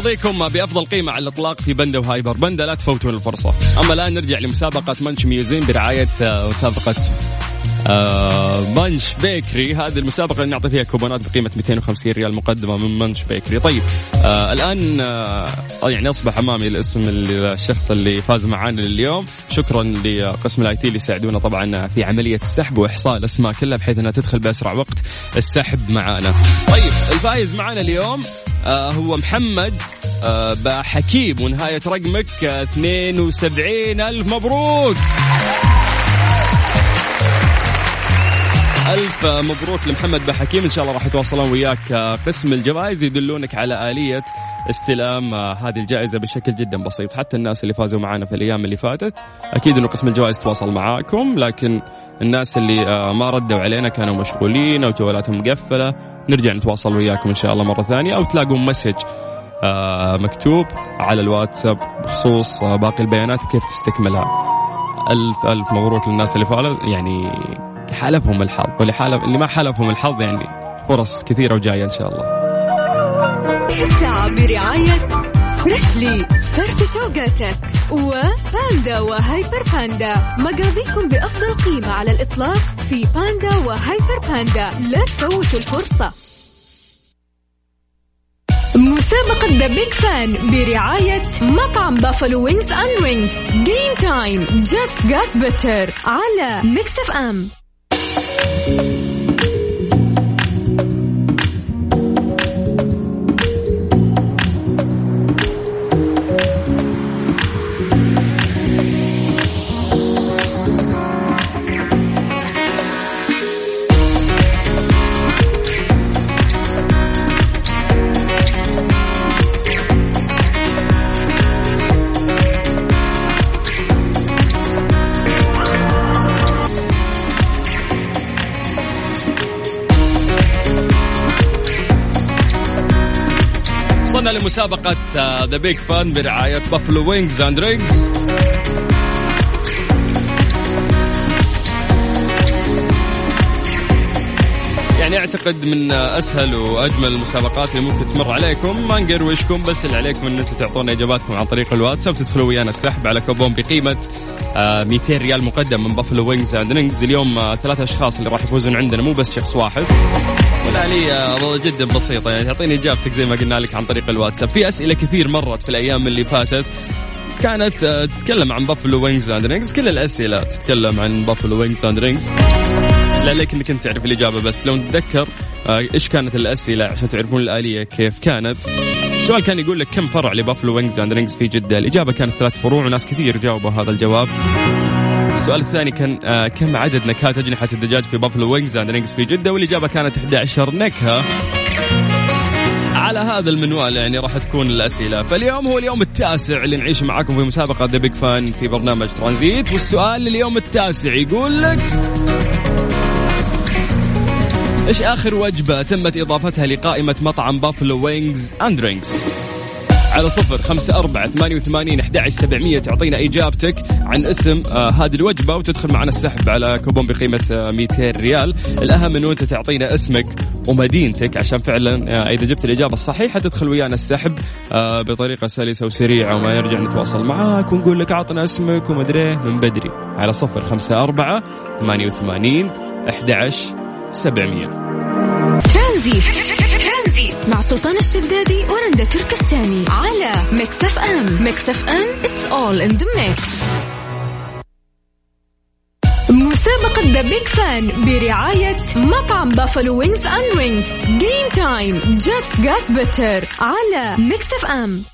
مقاضيكم بأفضل قيمة على الإطلاق في بندا وهايبر بندا لا تفوتون الفرصة. أما الآن نرجع لمسابقة Munch Museum برعاية مسابقة آه Munch Bakery. هذه المسابقة اللي نعطي فيها كوبونات بقيمة 250 ريال مقدمة من Munch Bakery. طيب آه الآن آه يعني أصبح أمامي الاسم الشخص اللي فاز معانا اليوم شكرا لقسم ال IT اللي يساعدونا طبعا في عملية السحب وإحصاء الأسماء كلها بحيث أنها تدخل بأسرع وقت السحب معانا. طيب الفائز معانا اليوم آه هو محمد آه بحكيم ونهاية رقمك 72 ألف مبروك. ألف مبروك لمحمد بحكيم إن شاء الله راح يتواصلون وياك قسم الجوائز يدلونك على آلية استلام هذه الجائزة بشكل جدا بسيط. حتى الناس اللي فازوا معنا في الأيام اللي فاتت أكيد أنه قسم الجوائز تواصل معاكم لكن الناس اللي ما ردوا علينا كانوا مشغولين أو جوالاتهم مقفلة. نرجع نتواصل وياكم إن شاء الله مرة ثانية أو تلاقون مسج مكتوب على الواتساب بخصوص باقي البيانات وكيف تستكملها ألف ألف مبروك للناس اللي فعلوا يعني حالفهم الحظ واللي حالف اللي ما حالفهم الحظ يعني فرص كثيرة وجاية إن شاء الله. برعاية فريشلي فرف شوقاتك وباندا وهايبر باندا. مقاضيكم بأفضل قيمة على الإطلاق في باندا وهايبر باندا. لا تفوتوا الفرصة. مسابقة The Big Fun برعاية مطعم Buffalo Wings and Rings game time just got better على Mix FM لمسابقة The Big Fun برعاية Buffalo Wings and Rings يعني أعتقد من أسهل وأجمل المسابقات اللي ممكن تمر عليكم ما نقروشكم بس اللي عليكم إن أنتم تعطونا إجاباتكم عن طريق الواتساب. تدخلوا ويانا السحب على كوبون بقيمة 200 ريال مقدم من Buffalo Wings and Rings اليوم ثلاثة أشخاص اللي راح يفوزون عندنا مو بس شخص واحد. الآلية جدا بسيطة. يعني تعطيني إجابتك زي ما قلنا لك عن طريق الواتساب. في أسئلة كثير مرت في الأيام اللي فاتت. كانت آه، تتكلم عن Buffalo Wings and Rings كل الأسئلة تتكلم عن Buffalo Wings and Rings لا عليك إنك أنت تعرف الإجابة بس لو نتذكر آه، إيش كانت الأسئلة عشان تعرفون الآلية كيف كانت. السؤال كان يقول لك كم فرع ل Buffalo Wings and Rings في جدة؟ الإجابة كانت ثلاث فروع وناس كثير جاوبوا هذا الجواب. السؤال الثاني كان آه كم عدد نكهات أجنحة الدجاج في Buffalo Wings and Rings في جدة؟ والإجابة كانت 11 نكهة. على هذا المنوال يعني راح تكون الأسئلة. فاليوم هو اليوم التاسع اللي نعيش معاكم في مسابقة The Big Fun في برنامج ترانزيت. والسؤال لليوم التاسع يقول لك إيش آخر وجبة تمت إضافتها لقائمة مطعم Buffalo Wings and Rings على صفر خمسة أربعة ثمانية وثمانين أحد سبعمية. تعطينا إجابتك عن اسم آه هذه الوجبة وتدخل معنا السحب على كوبون بقيمة آه 200 ريال. الأهم أنه أنت تعطينا اسمك ومدينتك عشان فعلا آه إذا جبت الإجابة الصحيحة تدخل ويانا السحب آه بطريقة سلسة وسريعة وما يرجع نتواصل معاك ونقول لك أعطنا اسمك ومدري من مدري. على صفر خمسة أربعة ثمانية وثمانين أحد سبعمية. ترانزيت مع سلطان الشدادي ورندا تركستاني. على Mix FM. Mix FM it's all in the mix. مسابقة The Big Fun برعاية مطعم Buffalo Wings and Rings game time just got better على Mix FM.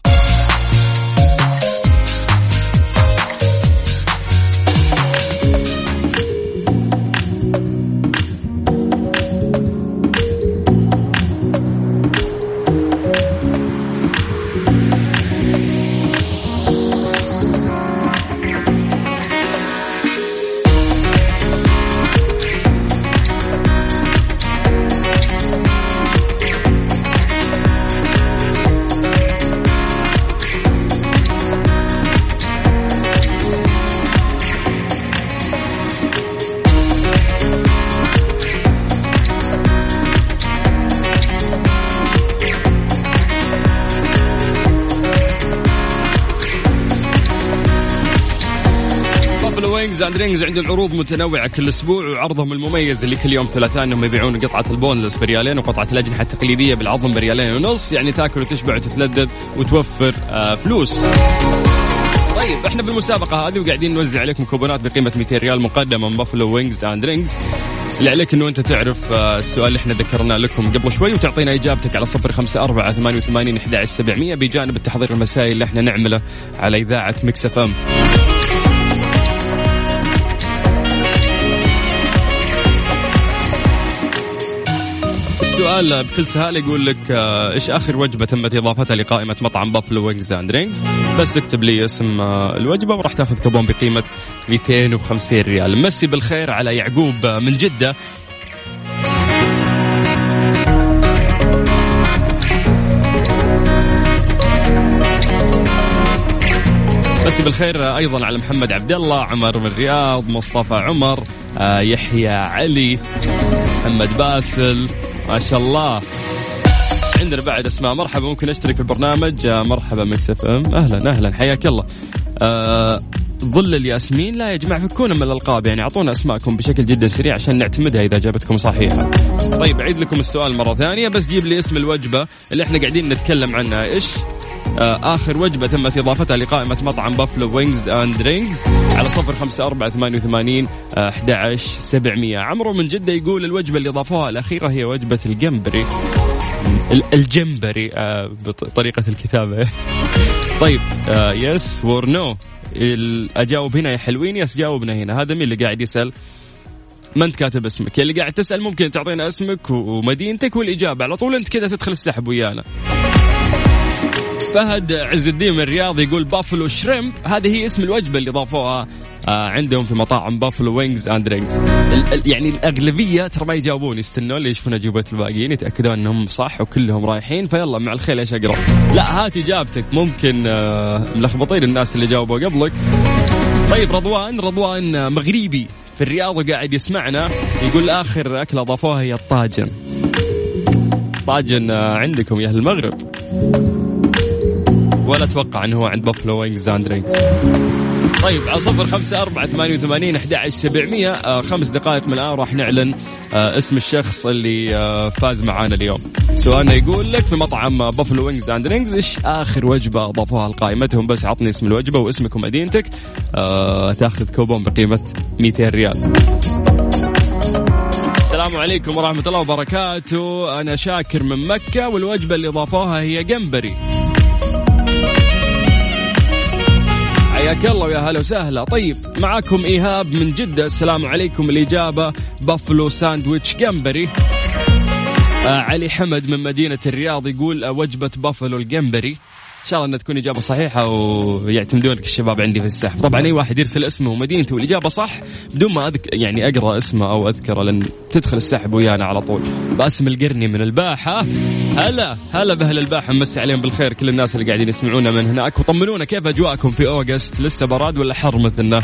Wings and Rings عندهم عروض متنوعة كل أسبوع وعرضهم المميز اللي كل يوم ثلاثاء انهم يبيعون قطعة ال boneless بريالين وقطعة الاجنحه التقليديه بالعظم بريالين ونص يعني تاكل وتشبع وتتلذذ وتوفر آه فلوس. طيب إحنا بالمسابقة هذه وقاعدين نوزع عليكم كوبونات بقيمة 200 ريال مقدمة من Buffalo Wings and Rings. اللي عليك إنه أنت تعرف آه، السؤال اللي إحنا ذكرناه لكم قبل شوي وتعطينا إجابتك على صفر خمسة أربعة ثمانية وثمانين بجانب التحضير المسائي اللي إحنا نعمله على إذاعة Mix FM السؤال بكل سهالة يقول لك آه، إيش آخر وجبة تمت إضافتها لقائمة مطعم Buffalo Wings and Rings بس اكتب لي اسم آه، الوجبة وراح تاخذ كوبون بقيمة 250 ريال. مسي بالخير على يعقوب آه، من جدة. مسي بالخير أيضا على محمد عبد الله عمر من الرياض مصطفى عمر يحيى علي محمد باسل. ما شاء الله. عندنا بعد اسماء. مرحبا ممكن أشترك في البرنامج؟ آه، مرحبا Mix FM. أهلا أهلا حياك الله. أه ظل الياسمين لا يا جماعة فكونا من الألقاب. يعني أعطونا أسماءكم بشكل جدا سريع عشان نعتمدها إذا اجابتكم صحيحة. طيب أعيد لكم السؤال مرة ثانية بس جيب لي اسم الوجبة اللي إحنا قاعدين نتكلم عنها. إيش؟ آخر وجبة تمت إضافتها لقائمة مطعم Buffalo Wings and Rings على صفر خمسة أربعة ثمانية وثمانين آه، أحد سبعمية. عمرو من جدة يقول الوجبة اللي أضافوها الأخيرة هي وجبة الجمبري. الجمبري آه، بطريقة الكتابة. طيب yes or no أجاوب هنا يا حلوين yes جاوبنا هنا. هذا مين اللي قاعد يسأل؟ ما أنت كاتب اسمك. اللي قاعد تسأل ممكن تعطينا اسمك ومدينتك والإجابة. على طول أنت كذا تدخل السحب ويانا. فهد عز الدين من الرياض يقول buffalo shrimp. هذه هي اسم الوجبة اللي ضافوها آه عندهم في مطاعم Buffalo Wings and Rings يعني الأغلبية ترى ما يجاوبون يستنون يشوفون اجوبه الباقيين يتأكدون إنهم صح وكلهم رايحين في الأمة خير إيش اقرا لا هات إجابتك. ممكن آه ملخبطين الناس اللي جاوبوا قبلك. طيب رضوان رضوان مغربي في الرياض وقاعد يسمعنا. يقول آخر أكلة ضافوها هي الطاجن. طاجن آه، عندكم يا أهل المغرب. ولا أتوقع إنه هو عند Buffalo Wings and Rings طيب على صفر خمسة أربعة ثمانية وثمانين أحد سبعمية آه، خمس دقائق من الآن راح نعلن آه، اسم الشخص اللي آه، فاز معانا اليوم. سؤالنا يقول لك في مطعم Buffalo Wings and Rings إيش آخر وجبة أضافوها لقائمتهم؟ بس عطني اسم الوجبة واسمك ومدينتك آه تأخذ كوبون بقيمة 200 ريال. السلام عليكم ورحمة الله وبركاته. أنا شاكر من مكة والوجبة اللي ضافوها هي جمبري. حياك الله ويا هلا وسهلا. طيب معاكم إيهاب من جدة. السلام عليكم. الإجابة بافلو ساندويتش جمبري. آه علي حمد من مدينة الرياض يقول آه وجبة بافلو الجمبري. إن شاء الله إنها تكون إجابة صحيحة ويعتمدونك الشباب عندي في السحب. طبعا أي واحد يرسل اسمه ومدينته والإجابة صح بدون ما أذك يعني أقرأ اسمه أو أذكره لأن تدخل السحب ويانا على طول. باسم القرني من الباحة. هلا هلا بأهل الباحة مسي عليهم بالخير كل الناس اللي قاعدين يسمعونا من هناك. وطمنونا كيف أجواءكم في August؟ لسه براد ولا حر مثلنا؟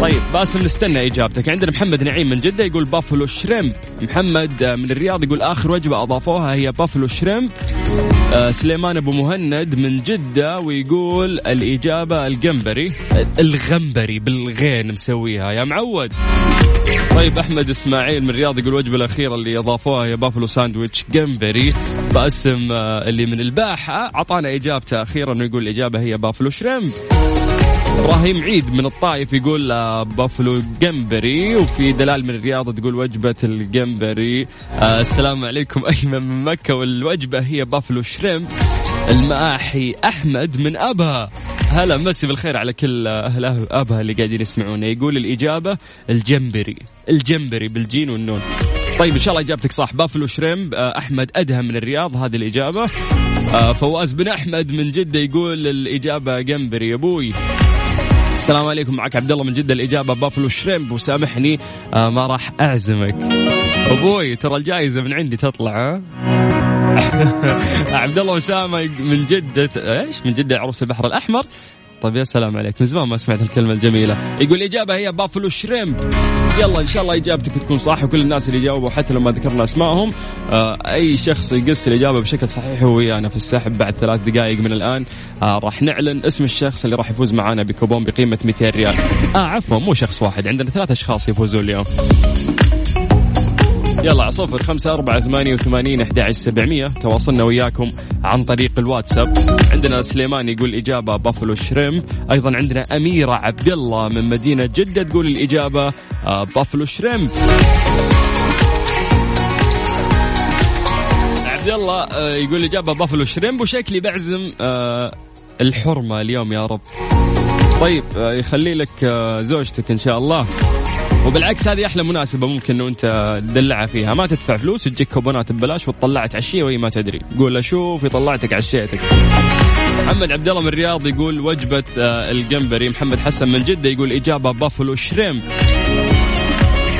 طيب باسم نستنى إجابتك. عندنا محمد نعيم من جدة يقول buffalo shrimp. محمد من الرياض يقول آخر وجبة أضافوها هي buffalo shrimp. آه سليمان أبو مهند من جدة ويقول الإجابة الجمبري. الغمبري بالغين مسويها يا معود. طيب أحمد إسماعيل من الرياض يقول الوجبه الأخيرة اللي أضافوها هي بافلو ساندويتش جمبري. باسم آه اللي من الباحة أعطانا إجابته أخيرا ويقول الإجابة هي buffalo shrimp. إبراهيم عيد من الطائف يقول آه، بافلو جمبري وفي دلال من الرياض تقول وجبة الجمبري. آه السلام عليكم. أيمن من مكة والوجبة هي buffalo shrimp الماحي أحمد من ابها هلا مسي بالخير على كل أهل ابها اللي قاعدين يسمعونا. يقول الإجابة الجمبري. الجمبري بالجيم والنون. طيب إن شاء الله إجابتك صح. Buffalo Shrimp آه، أحمد أدهم من الرياض. هذه الإجابة. فواز بن أحمد من جدة يقول الإجابة جمبري. يا أبوي السلام عليكم. معك عبد الله من جدة الإجابة Buffalo Shrimp. وسامحني آه ما راح أعزمك. أبوي ترى الجائزه من عندي تطلع عبد الله اسامه من جدة إيش؟ من جدة عروس البحر الأحمر. طيب يا سلام عليك. من زمان ما سمعت الكلمة الجميلة. يقول الإجابة هي بافلو شريمب. يلا إن شاء الله إجابتك تكون صح وكل الناس اللي جاوبوا حتى لو ما ذكرنا أسمائهم آه أي شخص يقص الإجابة بشكل صحيح هو ويانا في السحب بعد ثلاث دقائق من الآن آه راح نعلن اسم الشخص اللي راح يفوز معنا بكوبون بقيمة 200 ريال. آه عفوا مو شخص واحد عندنا ثلاث أشخاص يفوزون اليوم. يلا صفر خمسة أربعة ثمانية وثمانين أحد سبعمية. تواصلنا وياكم عن طريق الواتساب. عندنا سليمان يقول الإجابة بافلو شريم. أيضا عندنا أميرة عبد الله من مدينة جدة تقول الإجابة آه، بافلو شريم. عبد الله آه، يقول الإجابة بافلو شريم. وشكلي بعزم آه، الحرمة اليوم يا رب. طيب يخلي لك زوجتك إن شاء الله. وبالعكس هذه أحلى مناسبة ممكن إنه أنت تدلعها فيها. ما تدفع فلوس تجيك كوبونات ببلاش وتطلعها تعشيه وهي ما تدري. قول شوف طلعتك عشيتك محمد عبد الله من الرياض يقول وجبة آه، الجمبري. محمد حسن من جدة يقول إجابة بافلو شريم.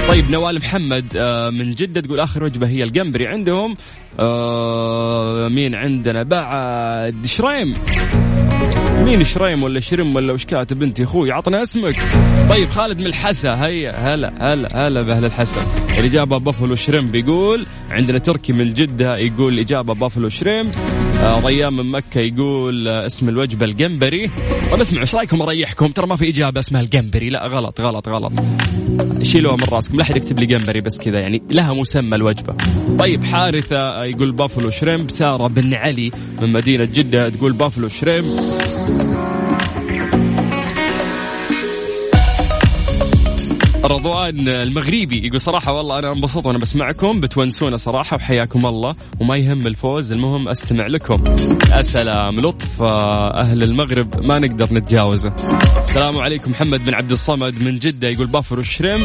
طيب نوال محمد آه، من جدة تقول آخر وجبة هي الجمبري عندهم. آه، مين عندنا؟ بعد شريم. مين شريم ولا شرم ولا وش كاتب انت أخوي عطنا اسمك. طيب خالد من الحسا هيا هلا هلا هلا بأهل الحسا. الإجابة Buffalo Shrimp يقول عندنا تركي من جدة يقول الاجابه Buffalo Shrimp. آه ريان من مكة يقول آه اسم الوجبة الجمبري. طيب اسمعوا إيش رأيكم أريحكم؟ ترى ما في إجابة اسمها الجمبري. لا غلط غلط غلط. شيلوها من راسكم. لا أحد يكتب لي جمبري بس كذا يعني لها مسمى الوجبة. طيب حارثة يقول Buffalo Shrimp. سارة بن علي من مدينة جدة تقول Buffalo Shrimp. رضوان المغربي يقول صراحة والله أنا انبسط وأنا بسمعكم بتونسونا صراحة وحياكم الله وما يهم الفوز المهم أستمع لكم. يا سلام لطف آه، أهل المغرب ما نقدر نتجاوزه. السلام عليكم محمد بن عبد الصمد من جدة يقول Buffalo Shrimp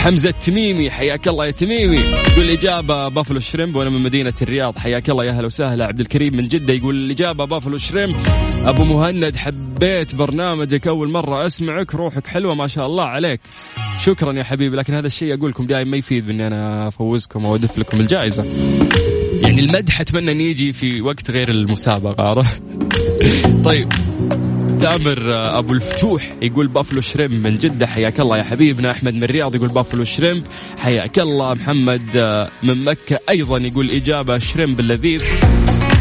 حمزة التميمي حياك الله يا تميمي. يقول الإجابة Buffalo Shrimp وأنا من مدينة الرياض حياك الله يا أهلا وسهلا. عبد الكريم من جدة يقول الإجابة Buffalo Shrimp. أبو مهند حبيت برنامجك أول مرة أسمعك روحك حلوة ما شاء الله عليك. شكرا يا حبيبي. لكن هذا الشيء أقول لكم دائما ما يفيد بإني أنا أفوزكم أو أدف لكم الجائزة. يعني المدح أتمنى أن يجي في وقت غير المسابقة. عرفت طيب. تامر آه، أبو الفتوح يقول بافلو شريم من جدة حياك الله يا حبيبنا. أحمد من الرياض يقول بافلو شريم حياك الله. محمد آه، من مكة أيضا يقول إجابة شريم باللذيذ.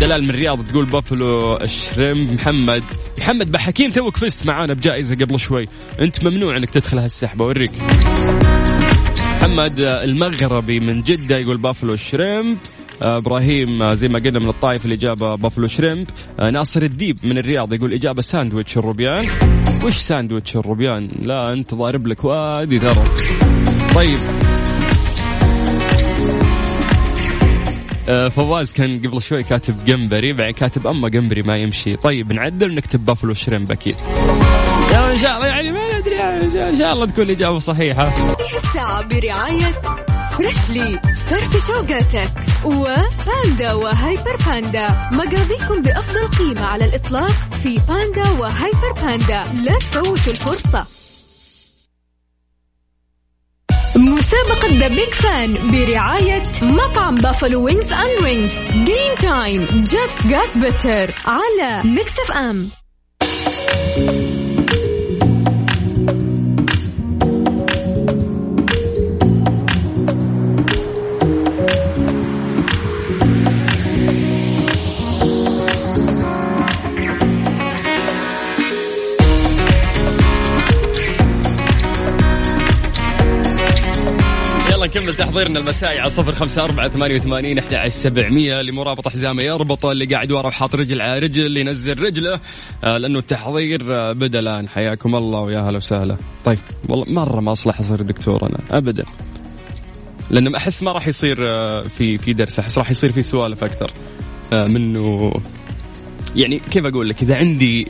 دلال من الرياض تقول Buffalo Shrimp. محمد محمد بحكيم توك فزت معانا بجائزة قبل شوي. أنت ممنوع أنك تدخل هالسحبة أوريك. محمد المغربي من جدة يقول Buffalo Shrimp إبراهيم زي ما قلنا من الطائف الاجابه Buffalo Shrimp. ناصر الديب من الرياض يقول إجابة ساندويتش الروبيان. وش ساندويتش الروبيان؟ لا أنت ضارب لك وادي ترى. طيب. آه، فواز كان قبل شوي كاتب جمبري بعدين كاتب أما جمبري ما يمشي. طيب نعدل نكتب Buffalo Shrimp أكيد. إن شاء الله يعني ما ندري إن شاء الله تكون الإجابة صحيحة. الساعة برعاية فريشلي فرف شوقاتك وباندا وهيبر باندا. مقاضيكم بأفضل قيمة على الإطلاق في باندا وهيبر باندا. لا تفوتوا الفرصة. مسابقة The Big Fan برعاية مطعم Buffalo Wings and Rings game time just got better على Mix FM تحضيرنا المسائي على صفر خمسة أربعة ثمانية وثمانين أحد سبعمية. لمرابط حزامة يربط اللي قاعد ورا وحاط رجل على رجل اللي ينزل رجله. آه لأنه التحضير آه بدأ الآن. حياكم الله ويا هلا وسهلا. طيب والله مرة ما أصلح أصير دكتور أنا أبدا. لأنه أحس ما راح يصير آه في في درس. أحس راح يصير في سوالف أكثر منه. يعني كيف أقول لك؟ إذا عندي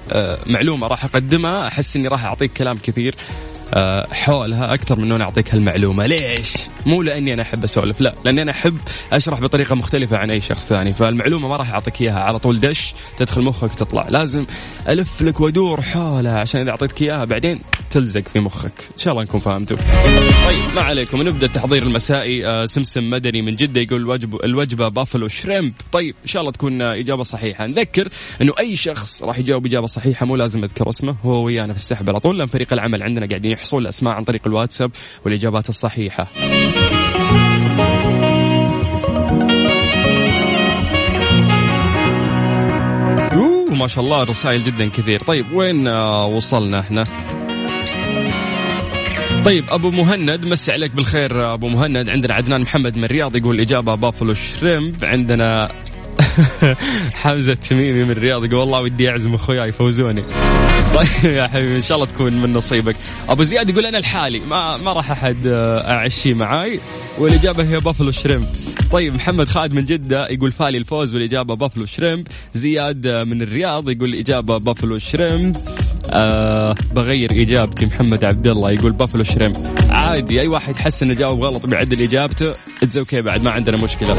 معلومة راح أقدمها أحس إني راح أعطيك كلام كثير حولها أكثر من اني أعطيك هالمعلومة. ليش؟ مو لأني أنا أحب أسولف لا لأني أنا أحب أشرح بطريقة مختلفة عن أي شخص ثاني فالمعلومة ما راح أعطيك إياها على طول دش تدخل مخك تطلع لازم ألف لك وأدور حولها عشان إذا أعطيتك إياها بعدين تلزق في مخك إن شاء الله نكون فهمتوا. طيب ما عليكم نبدأ التحضير المسائي آه سمسم مدني من جدة يقول الوجبه الوجبة بافلو شريمب. طيب إن شاء الله تكون إجابة صحيحة. نذكر إنه أي شخص راح يجاوب إجابة صحيحة مو لازم أذكر اسمه هو ويانا في السحب على طول لأن فريق العمل عندنا قاعدين يحصل الأسماء عن طريق الواتساب والإجابات الصحيحة. ما شاء الله رسائل جدا كثير. طيب وين آه، وصلنا إحنا؟ طيب أبو مهند مسي عليك بالخير آه، أبو مهند عندنا عدنان محمد من الرياض يقول الاجابه بافلو شريمب عندنا حمزة التميمي من الرياض يقول والله ودي أعزم أخوياي يفوزوني. طيب يا حبيبي إن شاء الله تكون من نصيبك. أبو زياد يقول أنا الحالي ما ما راح أحد آه، أعشي معاي. والإجابة هي Buffalo Shrimp. طيب محمد خالد من جدة يقول فالي الفوز والإجابة Buffalo Shrimp. زياد آه، من الرياض يقول الإجابة Buffalo Shrimp. أه بغير إجابتي محمد عبد الله يقول Buffalo Shrimp عادي أي واحد حس إنه جاوب غلط بيعدل اجابته it's okay بعد ما عندنا مشكلة.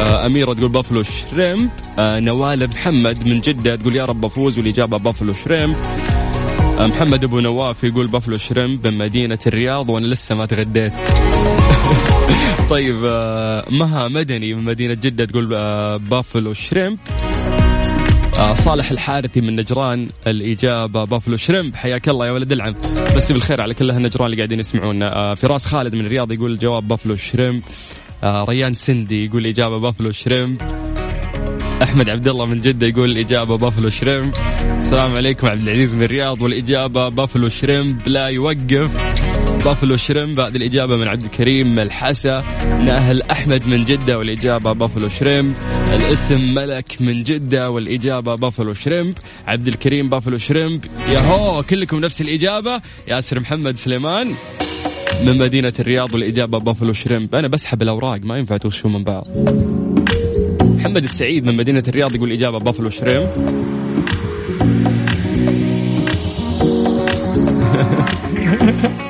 أه أميرة تقول Buffalo Shrimp أه نوال محمد من جدة تقول يا رب أفوز والإجابة Buffalo Shrimp أه محمد أبو نواف يقول Buffalo Shrimp بمدينه الرياض وأنا لسه ما تغديت. طيب أه مها مدني من مدينة جدة تقول أه Buffalo Shrimp آه صالح الحارثي من نجران الإجابة. Buffalo Shrimp حياك الله يا ولد العم. مسي بالخير على كل النجران اللي قاعدين يسمعونا. آه فراس خالد من الرياض يقول الجواب Buffalo Shrimp. آه ريان سندي يقول الإجابة Buffalo Shrimp. أحمد عبد الله من جدة يقول الاجابه Buffalo Shrimp. السلام عليكم عبد العزيز من الرياض. والإجابة Buffalo Shrimp لا يوقف. Buffalo Shrimp هذه الإجابة من عبد الكريم ملحسة ناهل أحمد من جدة والإجابة Buffalo Shrimp الاسم ملك من جدة والإجابة Buffalo Shrimp عبد الكريم Buffalo Shrimp ياهو كلكم نفس الإجابة. ياسر محمد سليمان من مدينة الرياض والإجابة Buffalo Shrimp أنا بسحب الأوراق ما ينفع تغشوا من بعض. محمد السعيد من مدينة الرياض يقول الإجابة Buffalo Shrimp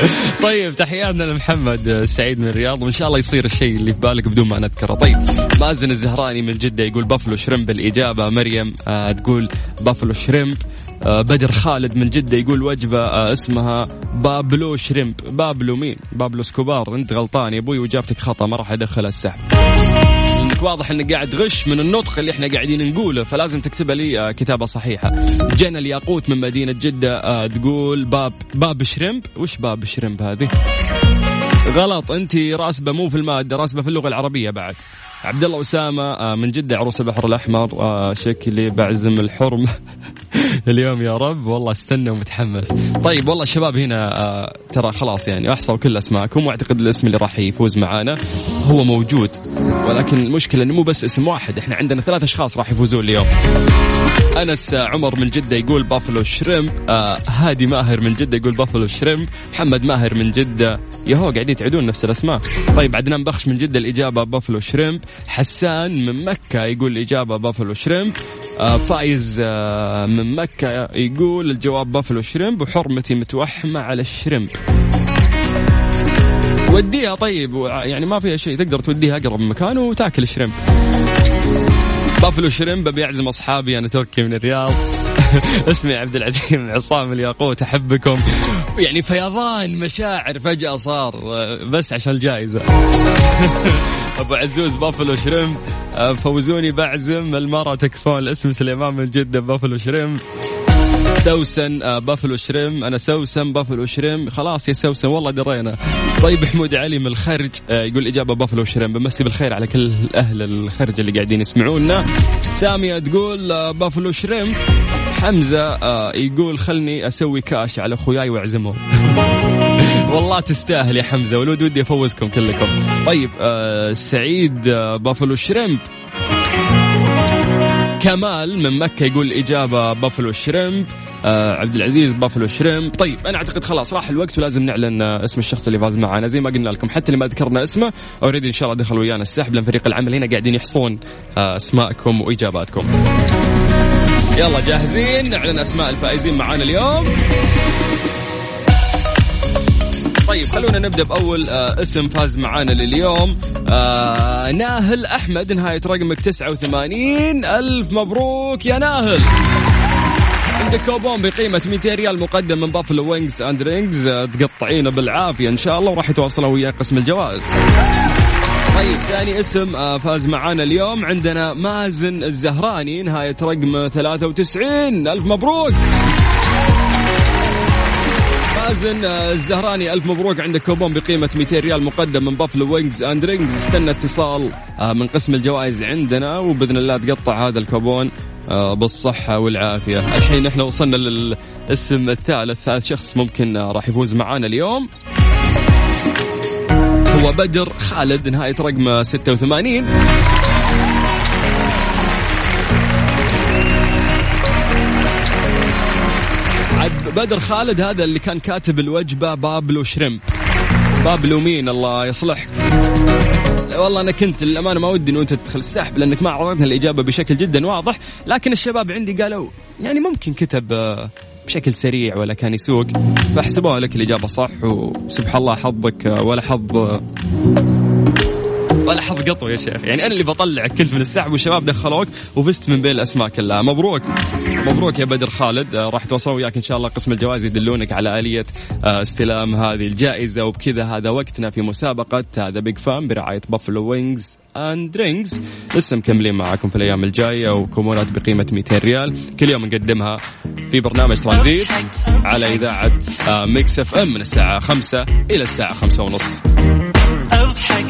طيب تحياتنا لمحمد سعيد من الرياض وإن شاء الله يصير الشيء اللي في بالك بدون ما نذكره. طيب مازن الزهراني من جدة يقول Buffalo Shrimp الاجابه مريم آه تقول Buffalo Shrimp. آه بدر خالد من جدة يقول وجبة آه اسمها بابلو Shrimp. بابلو مين؟ بابلو إسكوبار. انت غلطان يا أبوي وإجابتك خطأ ما راح أدخل السحب. لانك واضح إنك قاعد غش من النطق اللي إحنا قاعدين نقوله فلازم تكتبها لي آه، كتابة صحيحة. جنى الياقوت من مدينة جدة آه، تقول باب باب Shrimp؟ وش باب Shrimp هذه؟ غلط أنت راسبة مو في المادة راسبة في اللغة العربية بعد. عبد الله أسامة آه، من جدة عروس البحر الأحمر شكلي بعزم الحرمة. اليوم يا رب. والله استنى ومتحمس. طيب والله الشباب هنا آه ترى خلاص يعني أحصوا كل أسماءكم وأعتقد الاسم اللي راح يفوز معانا هو موجود. ولكن المشكلة إنه مو بس اسم واحد إحنا عندنا ثلاث أشخاص راح يفوزون اليوم. أنس عمر من جدة يقول Buffalo Shrimp آه هادي ماهر من جدة يقول Buffalo Shrimp محمد ماهر من جدة يهو قاعدين تعيدون نفس الأسماء. طيب عدنان بخش من جدة الإجابة Buffalo Shrimp حسان من مكة يقول الإجابة Buffalo Shrimp آه فايز آه من مكة. يقول الجواب Buffalo Shrimp وحرمتي متوحمة على ال Shrimp. وديها طيب يعني ما فيها شيء تقدر توديها أقرب مكان وتاكل ال Shrimp. Buffalo Shrimp بيعزم أصحابي أنا تركي من الرياض. اسمي عبد العزيز عصام الياقوت أحبكم. يعني فيضان مشاعر فجأة صار بس عشان الجائزة. أبو عزوز buffalo shrimp. فوزوني بعزم المرة تكفون الاسم سليمان من جدة buffalo shrimp سوسن آه buffalo shrimp. أنا سوسن buffalo shrimp. خلاص يا سوسن والله درينا طيب حمود علي من الخرج آه يقول إجابة buffalo shrimp. بمسي بالخير على كل أهل الخرج اللي قاعدين يسمعونا. سامية تقول buffalo shrimp. حمزة يقول خلني أسوي كاش على أخوياي وأعزمهم. والله تستاهل يا حمزة ولود ودي أفوزكم كلكم. طيب آه سعيد آه buffalo shrimp. كمال من مكة يقول إجابة buffalo shrimp. آه عبد العزيز buffalo shrimp. طيب أنا أعتقد خلاص راح الوقت ولازم نعلن آه اسم الشخص اللي فاز معنا. زي ما قلنا لكم حتى اللي ما ذكرنا اسمه already إن شاء الله دخل ويانا السحب لأن فريق العمل هنا قاعدين يحصون آه أسماءكم وإجاباتكم. يلا جاهزين؟ نعلن أسماء الفائزين معانا اليوم. طيب خلونا نبدأ بأول آه اسم فاز معانا لليوم. آه ناهل أحمد نهاية رقمك 89 ألف مبروك يا ناهل. عندك كوبون بقيمة 200 ريال مقدم من Buffalo Wings and Rings تقطعينه بالعافية إن شاء الله وراح يتواصلوا ويا قسم الجوائز. طيب ثاني اسم آه فاز معانا اليوم. عندنا مازن الزهراني نهاية رقم 93 ألف مبروك. مازن الزهراني ألف مبروك. عندك كوبون بقيمة 200 ريال مقدم من Buffalo Wings and Rings استنى اتصال من قسم الجوائز عندنا وبإذن الله تقطع هذا الكوبون بالصحة والعافية. الحين إحنا وصلنا للاسم الثالث ثالث شخص ممكن راح يفوز معانا اليوم. هو بدر خالد نهاية رقم 86 بدر خالد هذا اللي كان كاتب الوجبة بابلو شريمب بابلو مين؟ الله يصلحك. والله أنا كنت للأمانة ما ودي انه أنت تدخل السحب لأنك ما اعطيتنا الإجابة بشكل جدا واضح لكن الشباب عندي قالوا يعني ممكن كتب بشكل سريع ولا كان يسوق فاحسبوها لك الإجابة صح وسبحان الله حظك ولا حظ ولا حظ قطو يا شيخ. يعني أنا اللي بطلعك كنت من السحب والشباب دخلوك وفزت من بين الاسماء كلها مبروك. مبروك يا بدر خالد. راح تواصلوا وياك إن شاء الله قسم الجوائز يدلونك على آلية استلام هذه الجائزة. وبكذا هذا وقتنا في مسابقة هذا big fan برعاية Buffalo Wings and Rings لسه مكملين معاكم في الأيام الجاية وكوبونات بقيمة 200 ريال. كل يوم نقدمها في برنامج ترانزيت على إذاعة Mix FM من الساعة 5 إلى الساعة 5 ونص. أضحك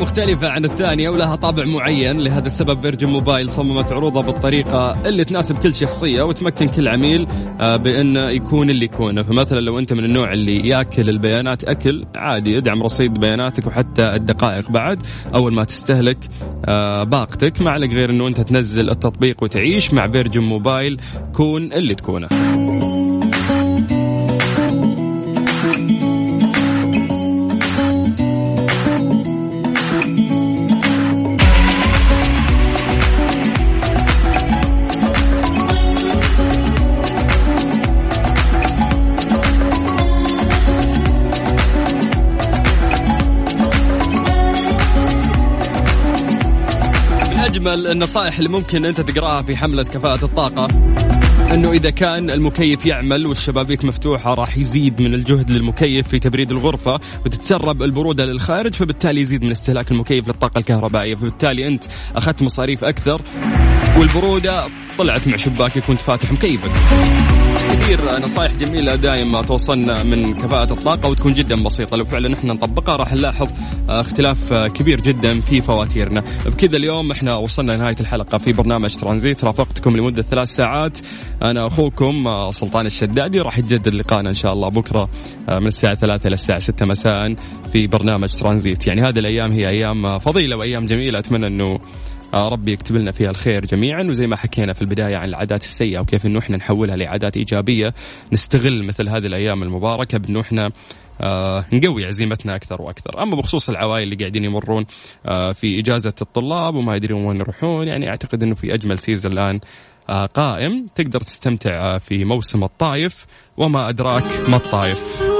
مختلفة عن الثانية ولها طابع معين. لهذا السبب Virgin Mobile صممت عروضها بالطريقة اللي تناسب كل شخصية وتمكن كل عميل بأنه يكون اللي يكونه. فمثلا لو أنت من النوع اللي يأكل البيانات أكل عادي ادعم رصيد بياناتك وحتى الدقائق بعد. أول ما تستهلك باقتك. ما عليك غير أنه أنت تنزل التطبيق وتعيش مع Virgin Mobile كون اللي تكونه. النصائح اللي ممكن أنت تقرأها في حملة كفاءة الطاقة. أنه إذا كان المكيف يعمل والشبابيك مفتوحة راح يزيد من الجهد للمكيف في تبريد الغرفة وتتسرب البرودة للخارج فبالتالي يزيد من استهلاك المكيف للطاقة الكهربائية. فبالتالي أنت أخذت مصاريف أكثر والبرودة طلعت مع شباكك وأنت فاتح مكيفك. كثير نصائح جميلة دائما توصلنا من كفاءة الطاقة وتكون جدا بسيطة. لو فعلا إحنا نطبقها راح نلاحظ اختلاف كبير جدا في فواتيرنا. بكذا اليوم إحنا وصلنا لنهاية الحلقة في برنامج ترانزيت. رافقتكم لمدة ثلاث ساعات. أنا أخوكم سلطان الشدادي. راح يتجدد لقاءنا إن شاء الله بكرة من الساعة 3 إلى الساعة 6 مساء في برنامج ترانزيت. يعني هذه الأيام هي أيام فضيلة وأيام جميلة. أتمنى إنه آه، ربي يكتب لنا فيها الخير جميعا. وزي ما حكينا في البداية عن العادات السيئة وكيف إنه إحنا نحولها لعادات إيجابية نستغل مثل هذه الأيام المباركة بإنه إحنا آه نقوي عزيمتنا أكثر وأكثر، أما بخصوص العوائل اللي قاعدين يمرون آه في إجازة الطلاب وما يدرون وين يروحون يعني أعتقد إنه في أجمل سيزون الآن آه قائم. تقدر تستمتع آه في موسم الطايف وما أدراك ما الطايف.